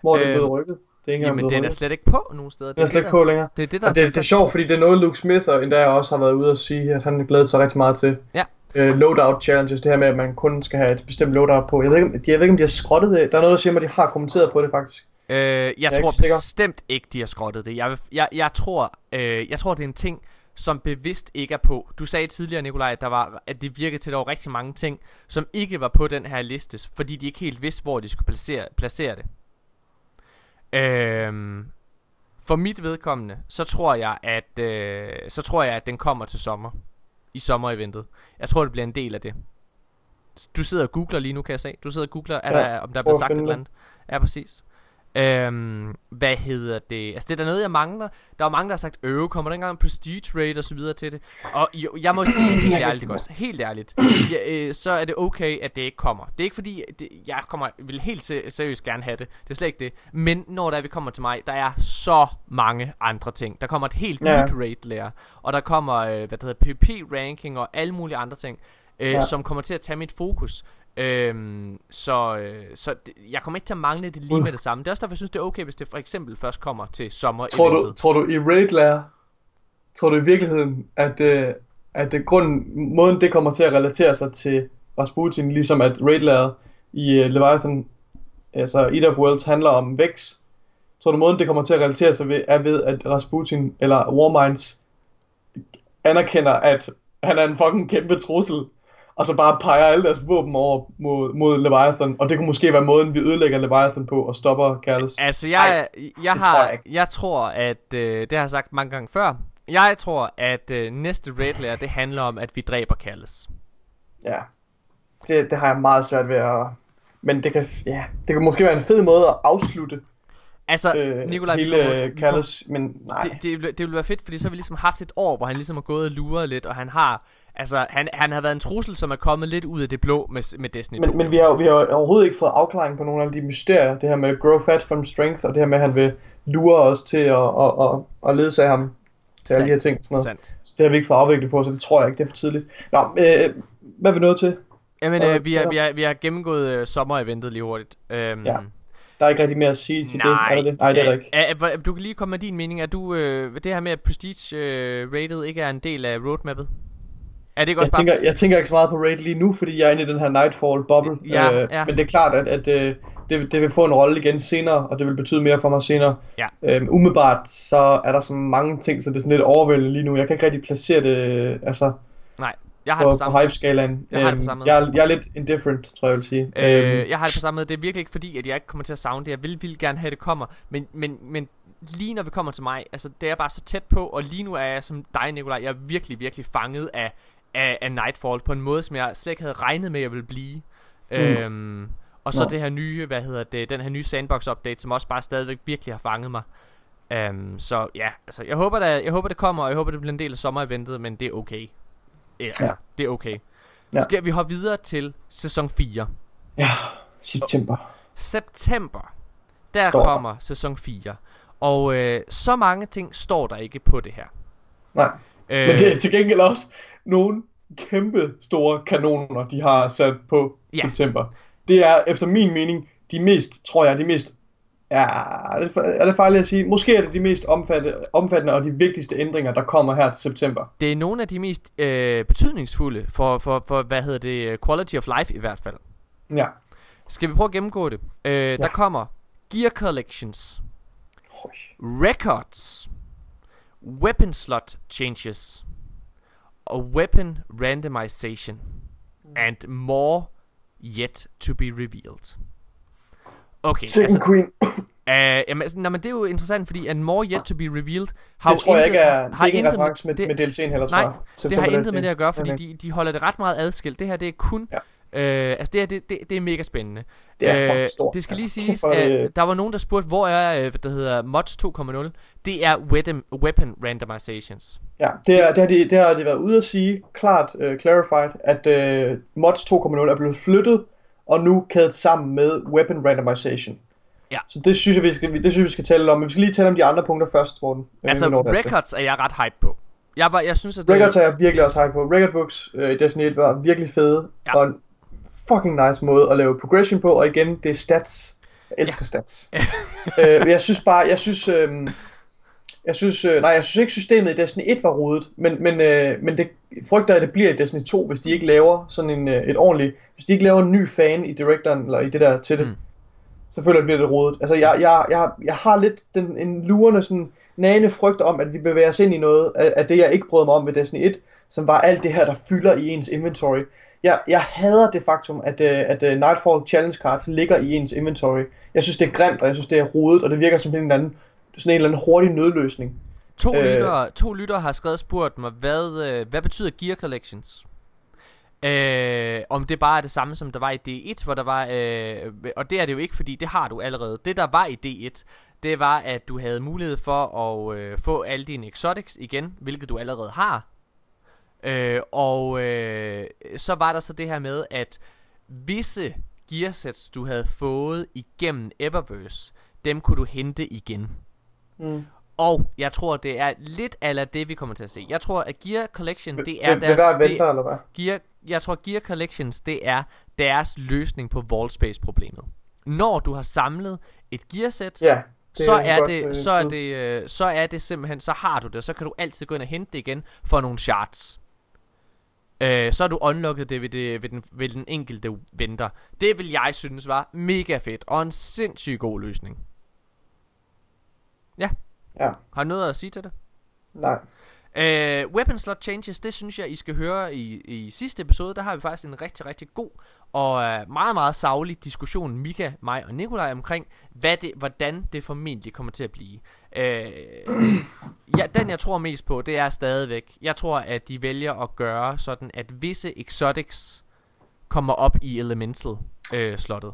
Hvor er det Øh, blevet rykket? Det er ikke Jamen, den er slet ikke på nogen steder. Den er det slet ikke der på længere. Det er det, der Og det, det er sjovt, fordi det er noget, Luke Smith og endda også har været ude og sige, at han glæder sig rigtig meget til. Ja. Øh, loadout challenges, det her med, at man kun skal have et bestemt loadout på. Jeg ved ikke, de, jeg ved ikke, om de har skrottet det. Der er noget, der siger mig, at de har kommenteret på det faktisk. Øh, jeg, er tror ikke bestemt ikke, de har skrottet det. Jeg, jeg, jeg, tror, øh, jeg tror, det er en ting, som bevidst ikke er på. Du sagde tidligere, Nikolaj, at, der var, at det virkede til, at der var rigtig mange ting, som ikke var på den her liste, fordi de ikke helt vidste, hvor de skulle placere, placere det. Øhm, for mit vedkommende, så tror jeg, at øh, så tror jeg, at den kommer til sommer. I sommereventet. Jeg tror, det bliver en del af det. Du sidder og googler lige nu, kan jeg se. Du sidder og googler, er Ja, der, om der er blevet sagt et eller det. andet. Ja, præcis. Øhm, hvad hedder det? Altså, det er der noget, jeg mangler. Der er mange, der har sagt, øh, kommer der engang en prestige rate og så videre til det. Og jo, jeg må sige helt ærligt også, helt ærligt, ja, øh, så er det okay, at det ikke kommer. Det er ikke fordi, det, jeg kommer, vil helt se, seriøst gerne have det. Det er slet ikke det. Men når der vi kommer til mig, der er så mange andre ting. Der kommer et helt nyt rate lærer, og der kommer, øh, hvad det hedder, PvP ranking og alle mulige andre ting, øh, Ja. som kommer til at tage mit fokus. Øhm, så øh, så det, jeg kommer ikke til at mangle det lige Uh. med det samme. Det er også derfor, jeg synes, det er okay, hvis det for eksempel først kommer til sommer Tror du, tror du i Raid Lair, tror du i virkeligheden, at, øh, at det grunden, måden det kommer til at relatere sig til Rasputin, ligesom at Raid Lair i øh, Leviathan, altså Eater of Worlds, handler om Vex, tror du måden det kommer til at relatere sig ved, er ved, at Rasputin eller Warminds anerkender, at han er en fucking kæmpe trussel, og så bare peger alle deres våben over mod, mod Leviathan, og det kunne måske være måden, vi ødelægger Leviathan på og stopper Carlos. Altså, jeg, jeg, det har, tror jeg, jeg jeg tror, at, øh, det har jeg sagt mange gange før, jeg tror, at øh, næste raid layer, det handler om, at vi dræber Callis. Ja. Det, det har jeg meget svært ved at... Men det kan, ja, det kan måske være en fed måde at afslutte Altså, øh, Nikolaj, hele Callis, men nej. det, det, vil- det ville være fedt, fordi så har vi ligesom haft et år, hvor han ligesom har gået og luret lidt, og han har, altså, han, han har været en trussel, som er kommet lidt ud af det blå med, med Destiny 2. Men, men vi har, vi har overhovedet ikke fået afklaring på nogle af de mysterier. Det her med grow fat from strength, og det her med, at han vil lure os til at, at, at, at ledsage ham til alle de her ting. Sådan noget. Sandt. Så det har vi ikke fået afviklet på, så det tror jeg ikke, det er for tidligt. Nå, øh, hvad er vi nået til? Jamen, øh, vi, har, vi, har, vi har gennemgået øh, sommereventet lige hurtigt. Øhm, Ja. Der er ikke rigtig mere at sige til nej, det, er det? Nej, det er der øh, ikke. hvor- du kan lige komme med din mening. Er du, øh, det her med, at Prestige øh, rated ikke er en del af roadmappet? Er det ikke Jeg også bare... tænker, jeg tænker ikke så meget på raid lige nu, fordi jeg er inde i den her Nightfall bubble. Ja, øh, ja. Men det er klart, at, at øh, det, det vil få en rolle igen senere, og det vil betyde mere for mig senere. Ja. Øhm, umiddelbart, så er der så mange ting, så det er sådan lidt overvældende lige nu. Jeg kan ikke rigtig placere det øh, altså, Nej, jeg har på, det på på samme måde. hype-skalaen. Jeg har det på Øhm, samme jeg, er, jeg er lidt indifferent, tror jeg, jeg vil sige. Øhm, Øh, jeg har det på samme måde. Det er virkelig ikke fordi, at jeg ikke kommer til at savne det. Jeg vil, vil gerne have, at det kommer. Men, men, men lige når vi kommer til mig, altså det er bare så tæt på, og lige nu er jeg som dig, Nikolaj, jeg er virkelig, virkelig fanget af, af, af Nightfall på en måde, som jeg slet ikke havde regnet med, at jeg ville blive. Mm. Øhm, og så Nå. det her nye, hvad hedder det, den her nye sandbox-update, som også bare stadigvæk virkelig har fanget mig. Um, så ja, altså jeg håber, der, jeg håber det kommer, og jeg håber det bliver en del af sommereventet, men det er okay. Ja, altså, Ja. det er okay. Ja. Skal vi hoppe videre til sæson 4. Ja, september. September, der Står der. kommer sæson 4. Og øh, så mange ting står der ikke på det her. Nej, Øh, men det er til gengæld også nogle kæmpe store kanoner, de har sat på Ja. september. Det er efter min mening de mest, tror jeg, de mest Ja, er det, er det farligt at sige? Måske er det de mest omfattende, omfattende og de vigtigste ændringer, der kommer her til september. det er nogle af de mest øh, betydningsfulde for, for, for, hvad hedder det, quality of life i hvert fald. Ja. Skal vi prøve at gennemgå det? Øh, Der kommer Gear Collections, Høj. Records, Weapon Slot Changes, og Weapon Randomization, and more yet to be revealed. Okay, Second altså, Queen. øh, jamen, altså, nej, men det er jo interessant, fordi and more yet to be revealed har Det tror jeg intet- ikke er, det er ikke en reference med, det- med DLC'en heller, tror Nej, det har intet med det at gøre, fordi Okay. de, de holder det ret meget adskilt. Det her, det er kun... Ja. Øh, altså det her, det, det, det er mega spændende. Det er Øh, stort. Det skal lige siges, er det- at der var nogen, der spurgte, hvor er, øh, hvad der hedder, mods 2.0. Det er weapon, weapon randomizations. Ja, det, er, det, har de, det har de været ude at sige, klart uh, clarified, at uh, mods 2.0 er blevet flyttet, og nu kædet sammen med weapon randomization. Ja. Så det synes jeg, vi skal, det synes vi skal tale om, men vi skal lige tale om de andre punkter først, Morten. øh, Altså, records er jeg ret hype på. Jeg, var, jeg synes, at det, Records er jeg virkelig også hype på. Record books uh, i Destiny 1 var virkelig fede, Ja. og fucking nice måde at lave progression på, og igen, det er stats. Jeg elsker ja. stats. uh, jeg synes bare, jeg synes... Um, jeg synes, øh, nej, jeg synes ikke systemet i Destiny 1 var rodet, men, men, øh, men det frygter jeg, at det bliver i Destiny 2, hvis de ikke laver sådan en, øh, et ordentligt, hvis de ikke laver en ny fan i directoren, eller i det der til det, Mm. mm. så føler jeg, det bliver det rodet. Altså, jeg, jeg, jeg, jeg har lidt den, en lurende, sådan nagende frygt om, at vi bevæger os ind i noget af, af det, jeg ikke brød mig om ved Destiny 1, som var alt det her, der fylder i ens inventory. Jeg, jeg hader det faktum, at, øh, at øh, Nightfall Challenge Cards ligger i ens inventory. Jeg synes, det er grimt, og jeg synes, det er rodet, og det virker som en eller anden, sådan en eller anden hurtig nødløsning. To, Øh. lyttere, to lyttere har skrevet spurgt mig, hvad, øh, hvad betyder Gear Collections? Øh, om det bare er det samme, som der var i D1, hvor der var... Øh, og det er det jo ikke, fordi det har du allerede. Det, der var i D1, det var, at du havde mulighed for at øh, få alle dine exotics igen, hvilket du allerede har. Øh, og øh, så var der så det her med, at visse gearsets, du havde fået igennem Eververse, dem kunne du hente igen. Mm. Og jeg tror, det er lidt ala det, vi kommer til at se. Jeg tror, at Gear Collection, det er ved deres... det, venter, eller hvad? Gear, jeg tror, Gear Collections, det er deres løsning på wallspace-problemet. Når du har samlet et gearset, Ja. så er godt, det, øh, så er det, øh, så er det simpelthen, så har du det, så kan du altid gå ind og hente det igen for nogle shards. Øh, så har du unlocket det ved, det ved, den, ved den enkelte venter. Det vil jeg synes var mega fedt, og en sindssygt god løsning. Ja, Ja, har du noget at sige til det? nej. Øh, weapon slot changes, det synes jeg, I skal høre i, i sidste episode. Der har vi faktisk en rigtig, rigtig god og øh, meget, meget savlig diskussion, Mika, mig og Nikolaj, omkring, hvad det, hvordan det formentlig kommer til at blive. Øh, ja, den, jeg tror mest på, det er stadigvæk, jeg tror, at de vælger at gøre sådan, at visse exotics kommer op i elemental-slottet.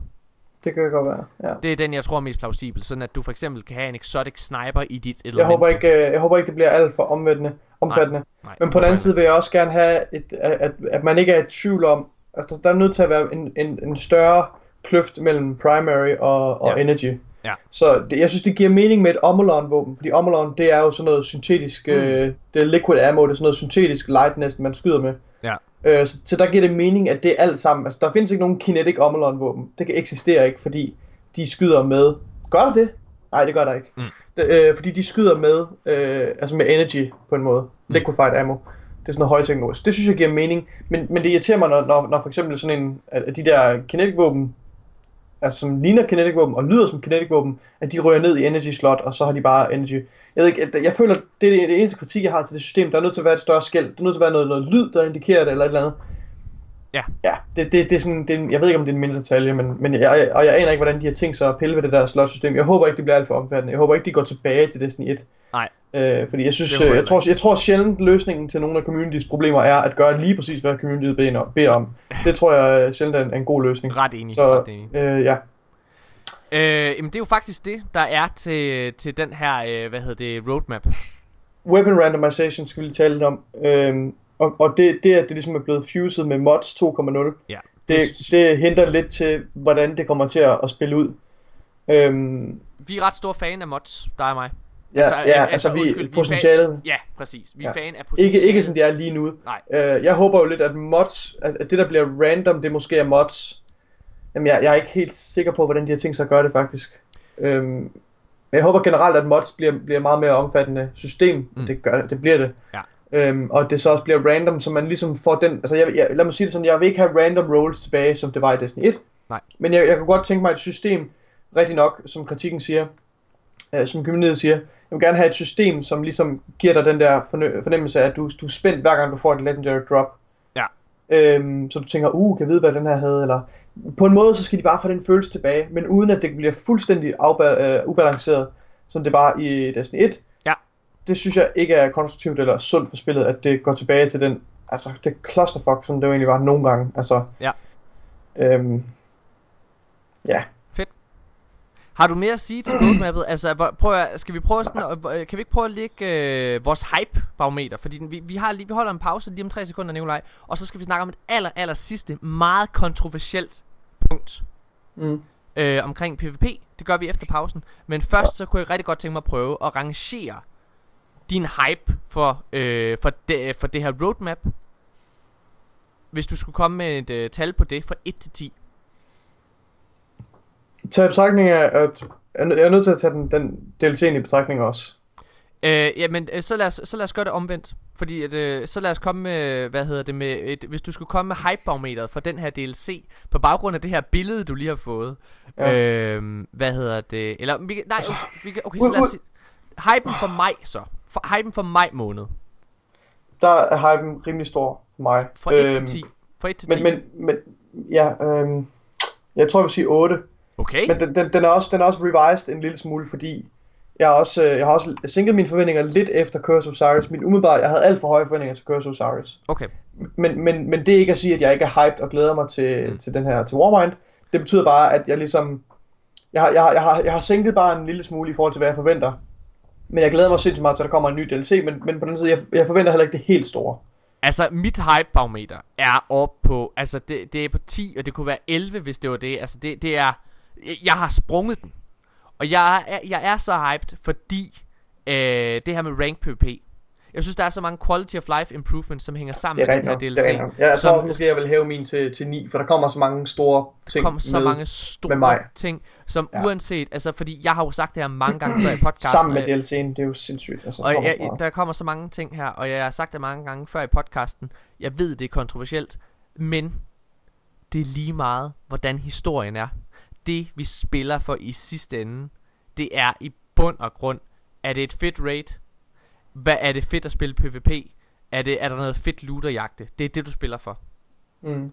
Det kan godt være, ja. det er den, jeg tror er mest plausibel, sådan at du for eksempel kan have en exotic sniper i dit elemental. Jeg håber ikke, øh, jeg håber ikke det bliver alt for omfattende. omfattende. Nej, Men på den anden side vil jeg også gerne have, et, at, at man ikke er i tvivl om, altså der er nødt til at være en, en, en større kløft mellem primary og, og Ja. energy. Ja. Så det, jeg synes, det giver mening med et Omolon våben, fordi Omolon, det er jo sådan noget syntetisk, mm. øh, det er liquid ammo, det er sådan noget syntetisk light næsten, man skyder med. Ja. Øh, så, så der giver det mening, at det er alt sammen, altså der findes ikke nogen kinetic Omolon våben, det kan eksistere ikke, fordi de skyder med, gør der det? Nej, det gør der ikke. Mm. Det, øh, fordi de skyder med, øh, altså med energy på en måde, Mm. liquefied ammo. Det er sådan noget højteknologisk. Det synes jeg giver mening, men, men det irriterer mig, når, når, når for eksempel sådan en, af de der kinetic våben, altså som ligner kinetic våben og lyder som kinetic våben, at de rører ned i energy slot, og så har de bare energy. Jeg ved ikke, jeg, jeg føler, det er det, eneste kritik, jeg har til det system. Der er nødt til at være et større skæld. Der er nødt til at være noget, noget lyd, der indikerer det, eller et eller andet. Ja. Ja, det, det, det er sådan, det er, jeg ved ikke om det er en mindre detalje, men, men jeg, og jeg aner ikke, hvordan de har tænkt sig at pille ved det der slotsystem. Jeg håber ikke, det bliver alt for omfattende. Jeg håber ikke, de går tilbage til Destiny 1. Nej. Øh, fordi jeg synes, øh, jeg jeg, tror, jeg tror sjældent løsningen til nogle af communities problemer er at gøre lige præcis, hvad communityet beder om-. Det tror jeg øh, sjældent er en, er en god løsning. Ret enig. Så ret enig. øh, ja, Øh, jamen det er jo faktisk det, der er til, til den her, øh, hvad hedder det, roadmap. Weapon randomization skal vi lige tale lidt om. Øhm, og, og det, det, at det ligesom er blevet fused med mods 2.0, Ja. det, det henter lidt til, hvordan det kommer til at, at spille ud. Øhm, Vi er ret store fan af mods, dig og mig. ja, Altså, ja, altså, altså, vi, undskyld, vi er potentialet. Ja, præcis. Vi er Ja. fan af potentialet. Ikke, ikke som det er lige nu. Nej. Øh, jeg håber jo lidt, at mods, at, det der bliver random, det måske er mods. Jamen, jeg, jeg er ikke helt sikker på, hvordan de har tænkt sig at gøre det faktisk. Øhm, men jeg håber generelt, at mods bliver, bliver meget mere omfattende system. Mm. Det gør det, det bliver det. Ja. Øhm, og det så også bliver random, så man ligesom får den, altså jeg, jeg, lad mig sige det sådan, jeg vil ikke have random rolls tilbage, som det var i Destiny 1. Nej. Men jeg, jeg kunne godt tænke mig et system, rigtig nok, som kritikken siger, øh, som communityet siger, jeg vil gerne have et system, som ligesom giver dig den der forne- fornemmelse af, at du, du er spændt hver gang du får et legendary drop. Ja. Øhm, så du tænker, uh, kan jeg vide, hvad den her havde, eller på en måde, så skal de bare få den følelse tilbage, men uden at det bliver fuldstændig afba- øh, ubalanceret, som det var i Destiny 1. Det synes jeg ikke er konstruktivt eller sundt for spillet, at det går tilbage til den, altså det clusterfuck, som det jo egentlig var nogle gange. Altså, Ja. Øhm, ja. Har du mere at sige til roadmappet? Altså, prøv at, skal vi prøve sådan, at- kan vi ikke prøve at lægge øh, vores hype-barometer? Fordi den, vi, vi, har lige, vi holder en pause lige om tre sekunder, Nikolaj, og så skal vi snakke om et aller, aller sidste, meget kontroversielt punkt Mm. øh, omkring PvP. Det gør vi efter pausen. Men først så kunne jeg rigtig godt tænke mig at prøve at rangere din hype for, øh, for, det, for det her roadmap. Hvis du skulle komme med et øh, tal på det fra 1 til 10. Tag i betragtning af, at jeg er nødt til at tage den, den DLC'en i betragtning også. Øh, jamen, øh, så lad, os, så lad os gøre det omvendt. Fordi at, øh, så lad os komme med, hvad hedder det, med et, hvis du skulle komme med hypebarometeret for den her DLC, på baggrund af det her billede, du lige har fået. Ja. Øh, hvad hedder det, eller, vi, nej, vi, kan- okay, så lad os sige, hypen for maj så. For, hypen for maj måned. Der er hypen rimelig stor for mig. Fra 1 Øhm, til 10. Fra 1 til 10. Men, men, men ja, øhm, jeg tror, jeg vil sige 8. okay. Men den, den, den, er også, den er også revised en lille smule, fordi jeg, er også, øh, jeg har også sænket mine forventninger lidt efter Curse of Osiris. Min umiddelbart, jeg havde alt for høje forventninger til Curse of Osiris. Okay. Men, men, men det er ikke at sige, at jeg ikke er hyped og glæder mig til, Mm. mm. til den her, til Warmind. Det betyder bare, at jeg ligesom, jeg har, jeg, har, jeg, har, jeg har sænket bare en lille smule i forhold til, hvad jeg forventer. Men jeg glæder mig sindssygt meget til, at der kommer en ny DLC, men, men på den side, jeg, jeg forventer heller ikke det helt store. Altså, mit hype-barometer er op på, altså, det, det er på 10, og det kunne være 11, hvis det var det. Altså, det, det er, jeg har sprunget den. Og jeg er, jeg er så hyped, fordi øh, det her med rank PvP. Jeg synes, der er så mange quality of life improvements, som hænger sammen med den her Det er DLC. nok. Jeg som- tror måske, jeg vil hæve min til, til 9, for der kommer så mange store Der ting kommer så med, mange store mig. ting, som Ja. uanset, altså fordi jeg har jo sagt det her mange gange før i podcasten. sammen med jeg- DLC'en. Det er jo sindssygt. Altså, Og jeg, der kommer så mange ting her, og jeg har sagt det mange gange før i podcasten. Jeg ved, det er kontroversielt, men det er lige meget, hvordan historien er. Det, vi spiller for i sidste ende, det er i bund og grund, er det et fedt raid? Hvad er det fedt at spille PvP? Er, det, er der noget fedt looterjagte? Det er det, du spiller for. Mm.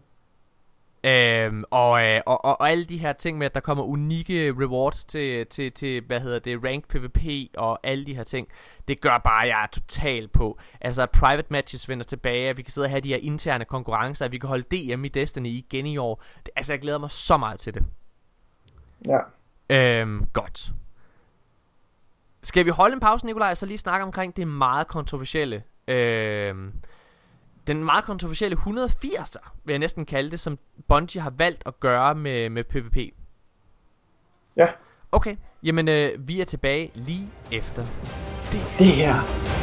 Øhm, og, øh, og, og, og alle de her ting med, at der kommer unikke rewards til, til, til hvad hedder det, ranked PvP og alle de her ting, det gør bare, at jeg er total på. Altså, at private matches vender tilbage, at vi kan sidde og have de her interne konkurrencer, at vi kan holde DM i Destiny igen i år. Det, altså, jeg glæder mig så meget til det. Ja. Øhm, godt. Skal vi holde en pause, Nikolaj, og så lige snakke omkring det meget kontroversielle, øhm, den meget kontroversielle 180'er, vil jeg næsten kalde det, som Bungie har valgt at gøre med, med PvP. Ja. Okay, jamen øh, vi er tilbage lige efter det. Det her.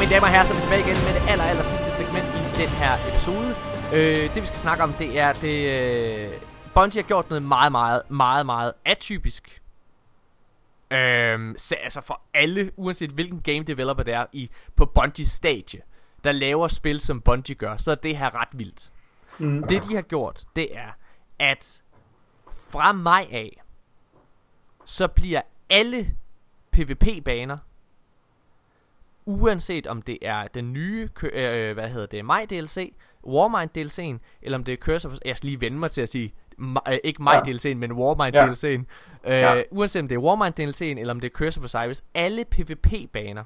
Mine damer og herrer, så er vi tilbage igen med det aller, aller sidste segment i den her episode. Øh, det vi skal snakke om, det er, det øh, Bungie har gjort noget meget, meget, meget, meget atypisk. Øh, så, altså for alle, uanset hvilken game developer det er i, på Bungies stadie, der laver spil, som Bungie gør, så er det her ret vildt. Mm. Det de har gjort, det er, at fra maj af, så bliver alle PvP-baner, uanset om det er den nye, kø- øh, hvad hedder det, maj DLC, Warmind DLC'en, eller om det er Curse of... Jeg skal lige vende mig til at sige, øh, ikke maj Ja. DLC'en, men Warmind Ja. DLC'en. Øh, Ja. Uanset om det er Warmind DLC'en, eller om det er Curse of Osiris, alle PvP-baner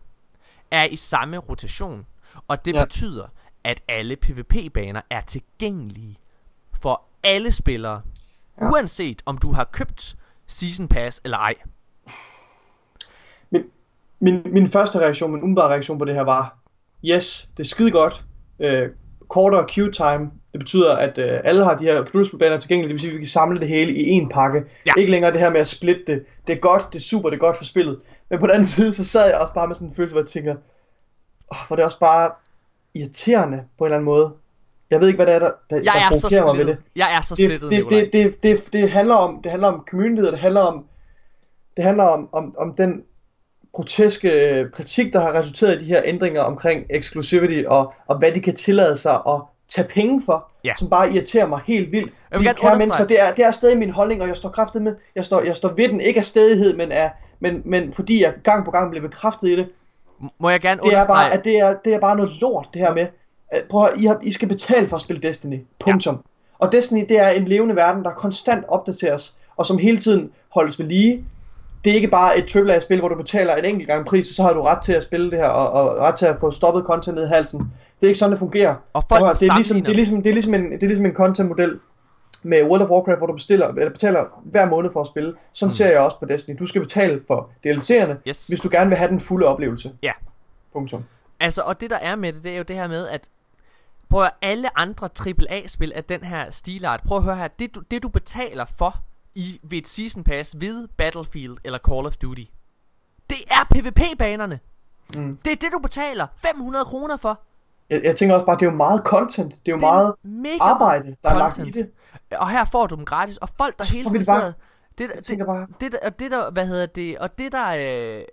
er i samme rotation. Og det Ja. betyder, at alle PvP-baner er tilgængelige for alle spillere. Ja. uanset om du har købt Season Pass eller ej. Min, min, første reaktion, min umiddelbare reaktion på det her var, yes, det er skide godt. Øh, kortere queue time, det betyder, at øh, alle har de her computerspilbaner tilgængelige, det vil sige, at vi kan samle det hele i en pakke. Ja. Ikke længere det her med at splitte det. Det er godt, det er super, det er godt for spillet. Men på den anden side, så sad jeg også bare med sådan en følelse, hvor jeg tænker, oh, hvor det er også bare irriterende på en eller anden måde. Jeg ved ikke, hvad det er, der, der, Jeg der er så provokerer mig ved det. Jeg er så det, splittet, det, Nikolaj. det, det, det, det, handler om det handler om community, det handler om det handler om, om, om den groteske øh, kritik, der har resulteret i de her ændringer omkring exclusivity og, og hvad de kan tillade sig at tage penge for, Ja. som bare irriterer mig helt vildt. vil Fordi, gerne mennesker, det er, det er stadig min holdning, og jeg står kraftet med, jeg står, jeg står ved den, ikke af stedighed, men, af, men, men fordi jeg gang på gang bliver bekræftet i det, Må jeg gerne det er bare, at det er, det er bare noget lort, det her med. Prøv at, I, har, I skal betale for at spille Destiny. Punktum. Ja. Og Destiny, det er en levende verden, der konstant opdateres, og som hele tiden holdes ved lige. Det er ikke bare et AAA-spil, hvor du betaler en enkelt gang pris, og så har du ret til at spille det her, og, og ret til at få stoppet content ned i halsen. Det er ikke sådan, det fungerer. Og folk, der det, er ligesom, det, er ligesom, det, er ligesom en, det er ligesom en content-model med World of Warcraft, hvor du bestiller, eller betaler hver måned for at spille. Sådan mm. ser jeg også på Destiny. Du skal betale for DLC'erne, Yes. hvis du gerne vil have den fulde oplevelse. Ja. Punktum. Altså, og det der er med det, det er jo det her med, at prøv at alle andre AAA-spil af den her stilart, prøv at høre her, det du, det du betaler for i, ved et Season Pass ved Battlefield eller Call of Duty, det er PvP-banerne. Mm. Det er det, du betaler 500 kroner for. Jeg, jeg tænker også bare, det er jo meget content. Det er jo Det er meget mega arbejde, der er lagt i content. det. Og her får du dem gratis, og folk der hele tiden det sidder... Det, det, tænker bare, det, og det der, hvad hedder det, og det der, øh,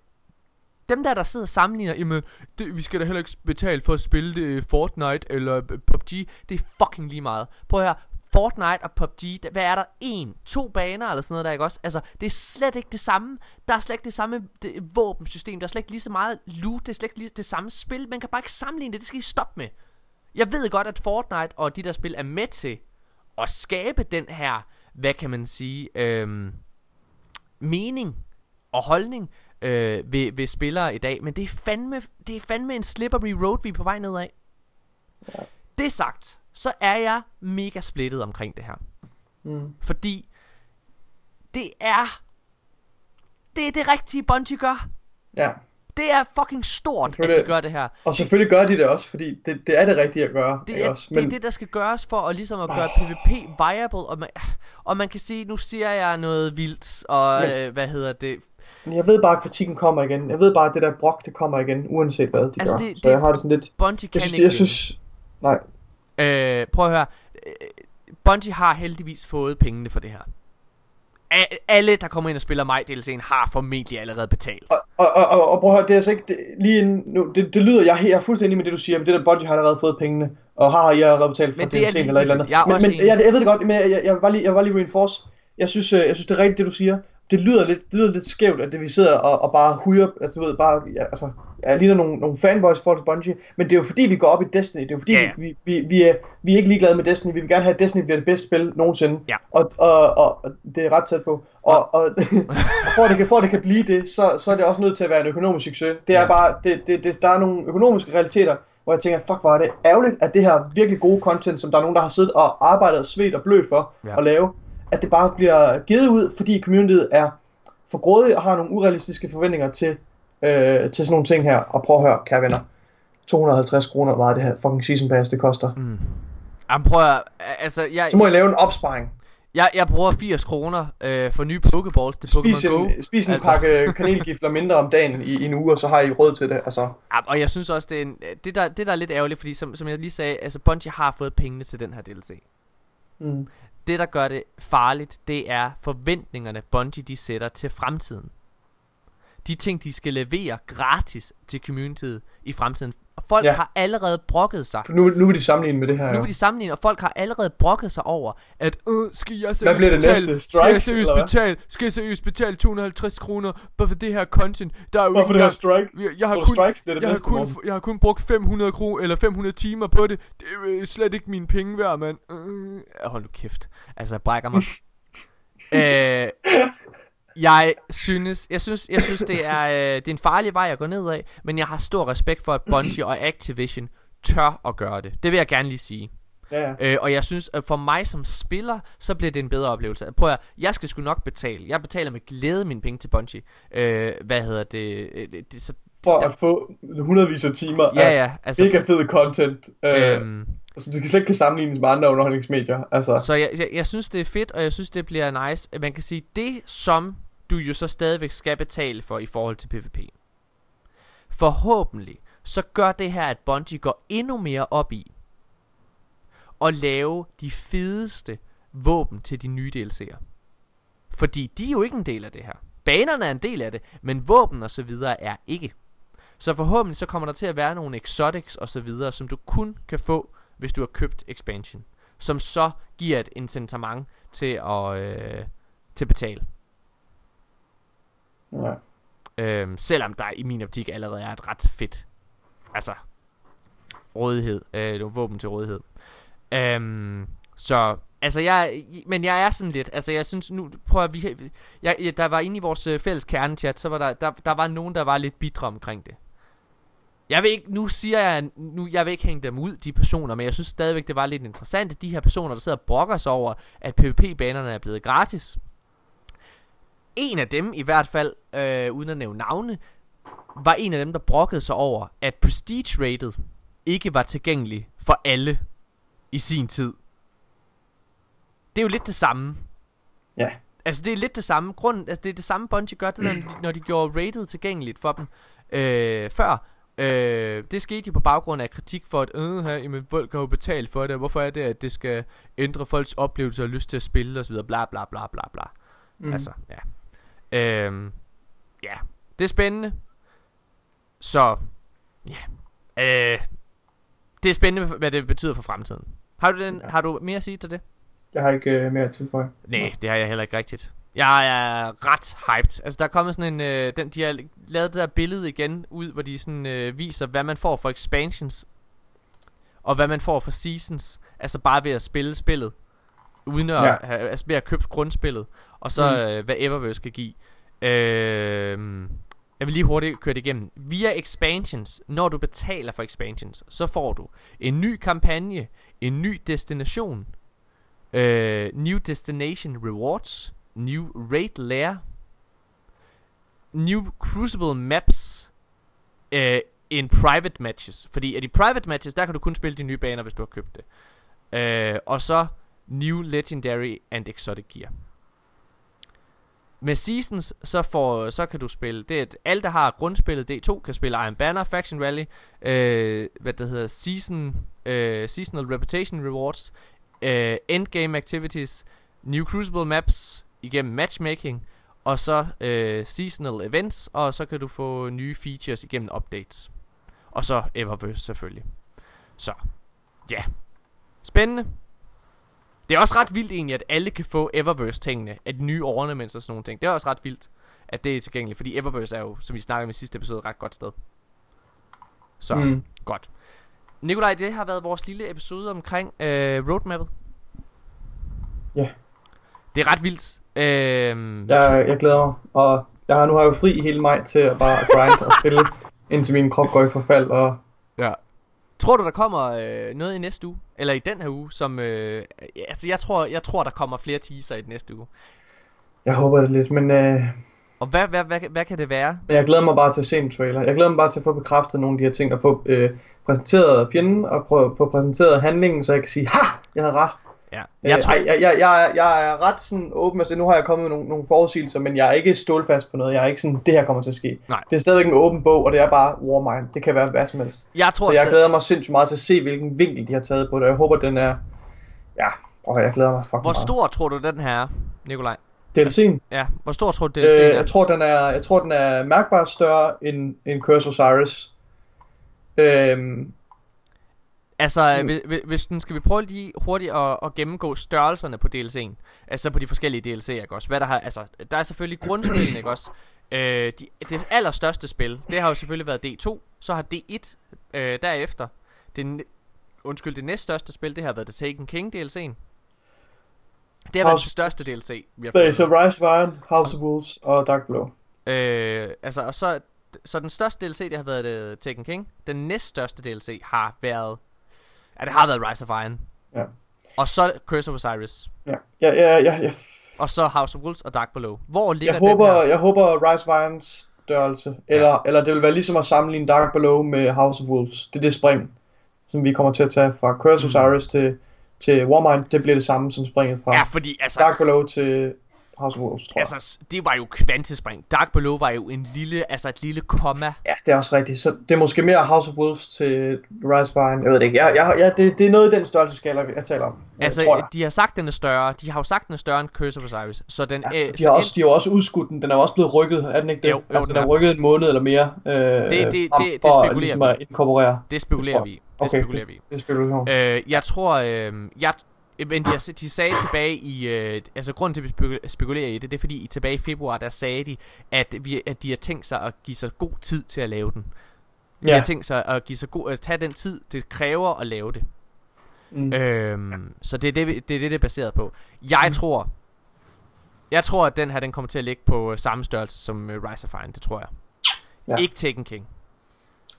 dem der, der sidder og sammenligner, jamen, det, vi skal da heller ikke betale for at spille det, øh, Fortnite eller PUBG, det er fucking lige meget. Prøv høre, Fortnite og PUBG, der, hvad er der? En, to baner eller sådan noget der, ikke også? Altså, det er slet ikke det samme. Der er slet ikke det samme det, våbensystem, der er slet ikke lige så meget loot, det er slet ikke lige det samme spil. Man kan bare ikke sammenligne det, det skal I stoppe med. Jeg ved godt, at Fortnite og de der spil er med til at skabe den her, hvad kan man sige, øhm, mening og holdning øh, ved, ved spillere i dag. Men det er, fandme, det er fandme en slippery road, vi er på vej nedad. Ja. Det sagt, så er jeg mega splittet omkring det her. Mm. Fordi det er det er det rigtige Bungie gør. ja. Det er fucking stort, at de gør det her. Og selvfølgelig gør de det også, fordi det, det er det rigtige at gøre. Det er, også? det er det, der skal gøres for at ligesom at gøre PvP viable. Og man, og man kan sige, nu siger jeg noget vildt, og Men- øh, hvad hedder det? Men jeg ved bare, at kritikken kommer igen. Jeg ved bare, at det der brok, det kommer igen, uanset hvad de Altså, gør. det- Så det- jeg har det sådan lidt... Bungie kan Jeg synes, ikke jeg synes... Nej, Øh, prøv at høre. Øh, Bungie har heldigvis fået pengene for det her. A- alle, der kommer ind og spiller mig DLC'en, har formentlig allerede betalt. Og, og, og, og prøv at høre, det er altså ikke, det, lige nu, det, det lyder, jeg, jeg er fuldstændig enig med det, du siger, men det der Bungie har allerede fået pengene, og har I allerede betalt for Men det DLC'en eller et eller andet. Jeg men, men jeg, jeg ved det godt, men jeg, jeg, jeg, vil bare lige, jeg vil bare lige reinforce, jeg synes, øh, jeg synes, det er rigtigt, det du siger. Det lyder lidt, det lyder lidt skævt, at det, vi sidder og, og bare hujer, altså du ved, bare, ja, altså, jeg ligner nogle, nogle fanboys for Bungie, men det er jo fordi, vi går op i Destiny, det er jo fordi, Ja, ja. vi, vi, vi, er, vi er ikke ligeglade med Destiny, vi vil gerne have, at Destiny bliver det bedste spil nogensinde, Ja. og, og, og, og det er ret tæt på, og, og, og for, at det kan, for at det kan blive det, så, så er det også nødt til at være en økonomisk succes. Det er Ja. bare, det, det, det, der er nogle økonomiske realiteter, hvor jeg tænker, fuck hvor er det ærgerligt, at det her virkelig gode content, som der er nogen, der har siddet og arbejdet svedt og blødt for Ja. at lave, at det bare bliver givet ud, fordi communityet er for grådig og har nogle urealistiske forventninger til, øh, til sådan nogle ting her. Og prøv at høre, kære venner. 250 kroner var det her fucking season pass, det koster. Mm. Jamen prøv at, altså, jeg, Så må jeg lave en opsparing. Jeg, jeg bruger 80 kroner øh, for nye Pokeballs til Spis Go. en, spis en Altså. pakke kanelgifler mindre om dagen i, i en uge, og så har I råd til det. Altså, Ja, og jeg synes også, det er, en, det, der, det der er lidt ærgerligt, fordi som, som jeg lige sagde, altså Bungie har fået pengene til den her DLC. mm. Det, der gør det farligt, det er forventningerne, Bungie de sætter til fremtiden. De ting, de skal levere gratis til communityet i fremtiden. Og folk ja. Har allerede brokket sig. nu, nu vil de sammenligne med det her. Nu jo. vil de sammenligne, og folk har allerede brokket sig over, at øh, skal jeg seriøst betale, næste? skal jeg Strikes, seriøst betale, skal jeg seriøst betale 250 kroner bare for det her content, der er jo ikke det her strike? jeg, jeg har du kun, strikes? Det er det jeg, har kun, jeg har kun brugt 500 kroner eller 500 timer på det. Det er øh, slet ikke mine penge værd, mand. Øh, hold nu kæft. Altså, jeg brækker mig. øh, jeg synes, jeg synes, jeg synes det er, øh, det er en farlig vej at gå ned af, men jeg har stor respekt for, at Bungie og Activision tør at gøre det. Det vil jeg gerne lige sige. Ja, ja. Øh, og jeg synes, at for mig som spiller, så bliver det en bedre oplevelse. Prøv at, jeg skal sgu nok betale. Jeg betaler med glæde mine penge til Bungie. Øh, hvad hedder det? Øh, det, det så, For at få hundredvis af timer ja, ja. Altså, mega fed content, øh, øhm, som det slet ikke kan sammenlignes med andre underholdningsmedier. Altså, Så jeg, jeg, jeg synes, det er fedt, og jeg synes, det bliver nice. Man kan sige, det som du jo så stadigvæk skal betale for i forhold til PvP. Forhåbentlig, så gør det her, at Bungie går endnu mere op i at lave de fedeste våben til de nye DLC'er. Fordi de er jo ikke en del af det her. Banerne er en del af det, men våben og så videre er ikke. Så forhåbentlig så kommer der til at være nogle exotics og så videre, som du kun kan få, hvis du har købt expansion. Som så giver et incitament til at, øh, til at betale ja. Øhm, selvom der i min optik allerede er et ret fedt, altså, rådighed, øh, våben til rådighed. Øhm, så, altså jeg, men jeg er sådan lidt, altså jeg synes nu, prøv at vi, jeg, jeg, der var inde i vores øh, fælles kernechat, så var der, der, der var nogen, der var lidt bitre omkring det. Jeg vil ikke, nu siger jeg, nu, jeg vil ikke hænge dem ud, de personer, men jeg synes stadigvæk, det var lidt interessant, at de her personer, der sidder og brokker sig over, at PvP-banerne er blevet gratis. En af dem, i hvert fald, øh, uden at nævne navne, var en af dem, der brokkede sig over, at Prestige Rated ikke var tilgængelig for alle i sin tid. Det er jo lidt det samme. ja. Altså det er lidt det samme grund, altså det er det samme Bungie gør det der, når de gjorde rated tilgængeligt for dem øh, før. Øh, det skete jo på baggrund af kritik for at øh, her, jamen, folk har jo betalt for det. Hvorfor er det at det skal ændre folks oplevelse og lyst til at spille videre, bla bla bla bla bla. Mm. Altså, ja. Øhm, ja, det er spændende. Så, ja. Øh, det er spændende, hvad det betyder for fremtiden. Har du, den, har du mere at sige til det? Jeg har ikke øh, mere at tilføje. Nej, det har jeg heller ikke rigtigt. Jeg er ret hyped. Altså, der er kommet sådan en... Øh, den, de har lavet det der billede igen ud, hvor de sådan øh, viser, hvad man får for expansions. Og hvad man får for seasons. Altså bare ved at spille spillet. Uden at, Ja. have, altså ved at købe grundspillet. Og så Mm. øh, hvad Eververse skal give. Øh, jeg vil lige hurtigt køre det igennem. Via expansions, når du betaler for expansions, så får du en ny kampagne, en ny destination, øh, New Destination Rewards, New Raid Lair, New Crucible Maps, øh, in Private Matches. Fordi at i Private Matches, der kan du kun spille de nye baner, hvis du har købt det. Øh, og så New Legendary and Exotic Gear. Med Seasons, så, får, så kan du spille, det er, at alle der har grundspillet D2, kan spille Iron Banner, Faction Rally, øh, hvad det hedder, Season, øh, Seasonal Reputation Rewards, øh, Endgame Activities, New Crucible Maps igennem matchmaking, og så øh, Seasonal Events, og så kan du få nye features igennem updates. Og så Eververse selvfølgelig. Så, ja. Spændende. Det er også ret vildt egentlig, at alle kan få Eververse-tingene, de nye ornaments og sådan nogle ting. Det er også ret vildt, at det er tilgængeligt, fordi Eververse er jo, som vi snakkede om i sidste episode, et ret godt sted. Så, mm. Godt. Nikolaj, det har været vores lille episode omkring øh, roadmappet. Ja. Det er ret vildt. Øh, Jeg, jeg glæder mig, og jeg har nu har jeg jo fri hele maj til at bare grind og spille, indtil min krop går i forfald, og Ja. Tror du, der kommer øh, noget i næste uge? Eller i den her uge, som... Øh, altså, jeg tror, jeg tror, der kommer flere teaser i den næste uge. jeg håber det lidt, men øh, Og hvad, hvad, hvad, hvad kan det være? jeg glæder mig bare til at se en trailer. Jeg glæder mig bare til at få bekræftet nogle af de her ting, og få øh, præsenteret fjenden, og prøve, få præsenteret handlingen, så jeg kan sige, ha, jeg havde ret. Ja. Jeg, tror, jeg, jeg, jeg, jeg, er- jeg er ret sådan åben, altså nu har jeg kommet med nogle, nogle forudsigelser, men jeg er ikke stålfast på noget. Jeg er ikke sådan, det her kommer til at ske. Nej. Det er stadigvæk en åben bog, og det er bare Warmind. Det kan være hvad som helst. jeg tror Så jeg stadig- glæder mig sindssygt meget til at se, hvilken vinkel de har taget på det. Jeg håber, den er... Ja, og jeg glæder mig fucking Hvor meget. stor tror du, den her er, Nikolaj? DLC'en? Ja, hvor stor tror du, Øh, DLC'en er? jeg, tror, den er, jeg tror, den er mærkbart større end, end Curse Osiris. Øhm, Altså, Mm. hvis, hvis- den skal vi prøve lige hurtigt at, at gennemgå størrelserne på DLC'en. Altså på de forskellige DLC'er, ikke også? Hvad der har, altså, der er selvfølgelig grundspillene, ikke også? Øh, de, det allerstørste spil, det har jo selvfølgelig været D2. Så har D1 øh, derefter. Det, undskyld, det næststørste spil, det har været The Taken King DLC'en. Det har været House- den største DLC, vi har er fået. så Rise of Iron, House of Wolves og Dark Blue. Øh, altså, og så, så den største DLC, det har været uh, Taken King. Den næststørste DLC har været... Ja, det har været Rise of Iron. Ja. Og så Curse of Osiris. Ja, ja, ja, ja, ja. Og så House of Wolves og Dark Below. Hvor ligger Jeg den håber, her? jeg håber Rise of Irons størrelse, eller, ja. eller det vil være ligesom at sammenligne Dark Below med House of Wolves. Det er det spring, som vi kommer til at tage fra Curse of Osiris til, til Warmind. Det bliver det samme som springet fra Ja, fordi altså... Dark Below til House of Wolves, tror jeg. Altså, det var jo kvantespring. Dark Below var jo en lille, altså et lille komma. Ja, det er også rigtigt. Så det er måske mere House of Wolves til Rise Iron. Jeg ved det ikke. Jeg, jeg, ja, det, det er noget i den størrelseskala, jeg taler om. Altså, tror jeg. de har sagt, den er større. De har jo sagt, den er større end Curse of Osiris. Så den... Ja, øh, de, har en- også, de har også udskudt den. Den er også blevet rykket, er den ikke det? Jo, jo, altså, den den er rykket en måned eller mere. Øh, det- det- det for spekulerer ligesom vi. at inkorporere. Det spekulerer vi. Det Okay, spekulerer vi i. Det er spekulation. Øh, jeg tror, øh, jeg, men de, de sagde tilbage i, øh, altså grunden til, at vi speku- spekulerer i det, det er fordi i tilbage i februar, der sagde de, at, vi, at de har tænkt sig at give sig god tid til at lave den. De Ja. har tænkt sig at give sig god, at tage den tid, det kræver at lave det. Mm. Øhm, så det er det, det er det, det er baseret på. Jeg tror, jeg tror, at den her, den kommer til at ligge på øh, samme størrelse som øh, Rise of Iron, det tror jeg. Ja. Ikke Taken King.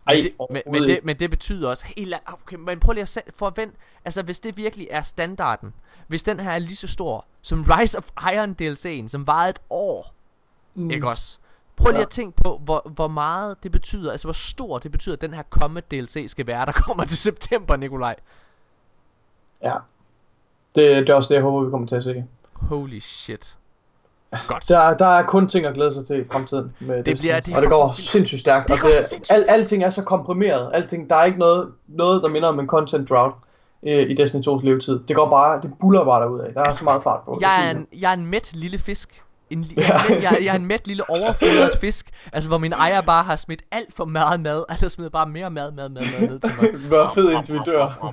Ej, Men det, men, det, men det betyder også helt okay, men prøv lige at forvent Altså hvis det virkelig er standarden Hvis den her er lige så stor Som Rise of Iron DLC'en Som varede et år mm. Ikke også Prøv lige Ja. at tænke på hvor, hvor meget det betyder Altså hvor stor det betyder At den her kommende DLC skal være Der kommer til september Nikolaj Ja. Det, det er også det, jeg håber, vi kommer til at se. Holy shit Godt Der, der er kun ting at glæde sig til i fremtiden med Destiny, bliver- det og det går sindssygt stærkt. Det og går sindssygt al, alting er så komprimeret. Alting, der er ikke noget, noget der minder om en content drought øh, i Destiny 2's levetid. Det går bare, det buller bare derud af. Der er Altså, så meget fart på. jeg er, Det en, jeg er en mæt lille fisk en, jeg, er en mæt, jeg, jeg er en mæt lille overfodret fisk Altså hvor min ejer bare har smidt alt for meget mad Han har smidt bare mere mad, mad, mad, mad ned til mig Vær fed indtil vi dør.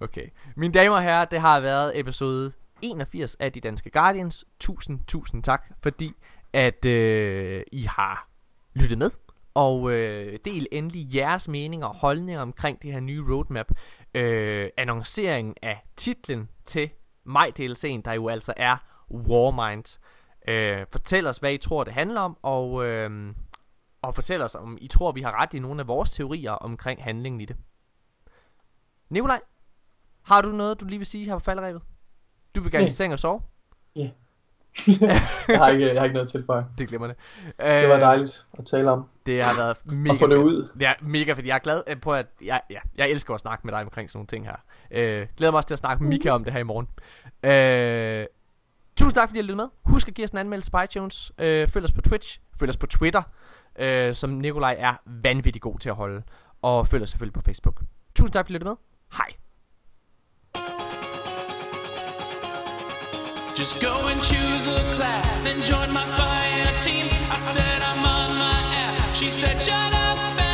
Okay. Mine damer og herrer, det har været episode 81 af De Danske Guardians. Tusind, tusind tak, fordi at øh, I har lyttet med. Og øh, del endelig jeres meninger og holdninger omkring det her nye roadmap. Øh, annonceringen af titlen til maj-DLC'en, der jo altså er Warmind. Øh, fortæl os, hvad I tror, det handler om, og, øh, og fortæl os, om I tror, vi har ret i nogle af vores teorier omkring handlingen i det. Nikolaj, har du noget, du lige vil sige her på falderæbet? Du vil gerne Nej. i seng og sove? jeg, har ikke, jeg har ikke noget til for Det glemmer det. Det var dejligt at tale om. Det har været mega Og få det fedt. ud. Det er mega fedt. Jeg er glad øh, på, at jeg, ja, jeg elsker at snakke med dig omkring sådan nogle ting her. Øh, glæder mig også til at snakke med Mika om det her i morgen. Øh, tusind tak, fordi I lyttede med. Husk at give os en anmeldelse på iTunes. Øh, følg os på Twitch. Følg os på Twitter, øh, som Nikolaj er vanvittig god til at holde. Og følg os selvfølgelig på Facebook. Tusind tak, fordi I lyttede med. Hej. Just go and choose a class, then join my fire team. I said I'm on my app. She said, shut up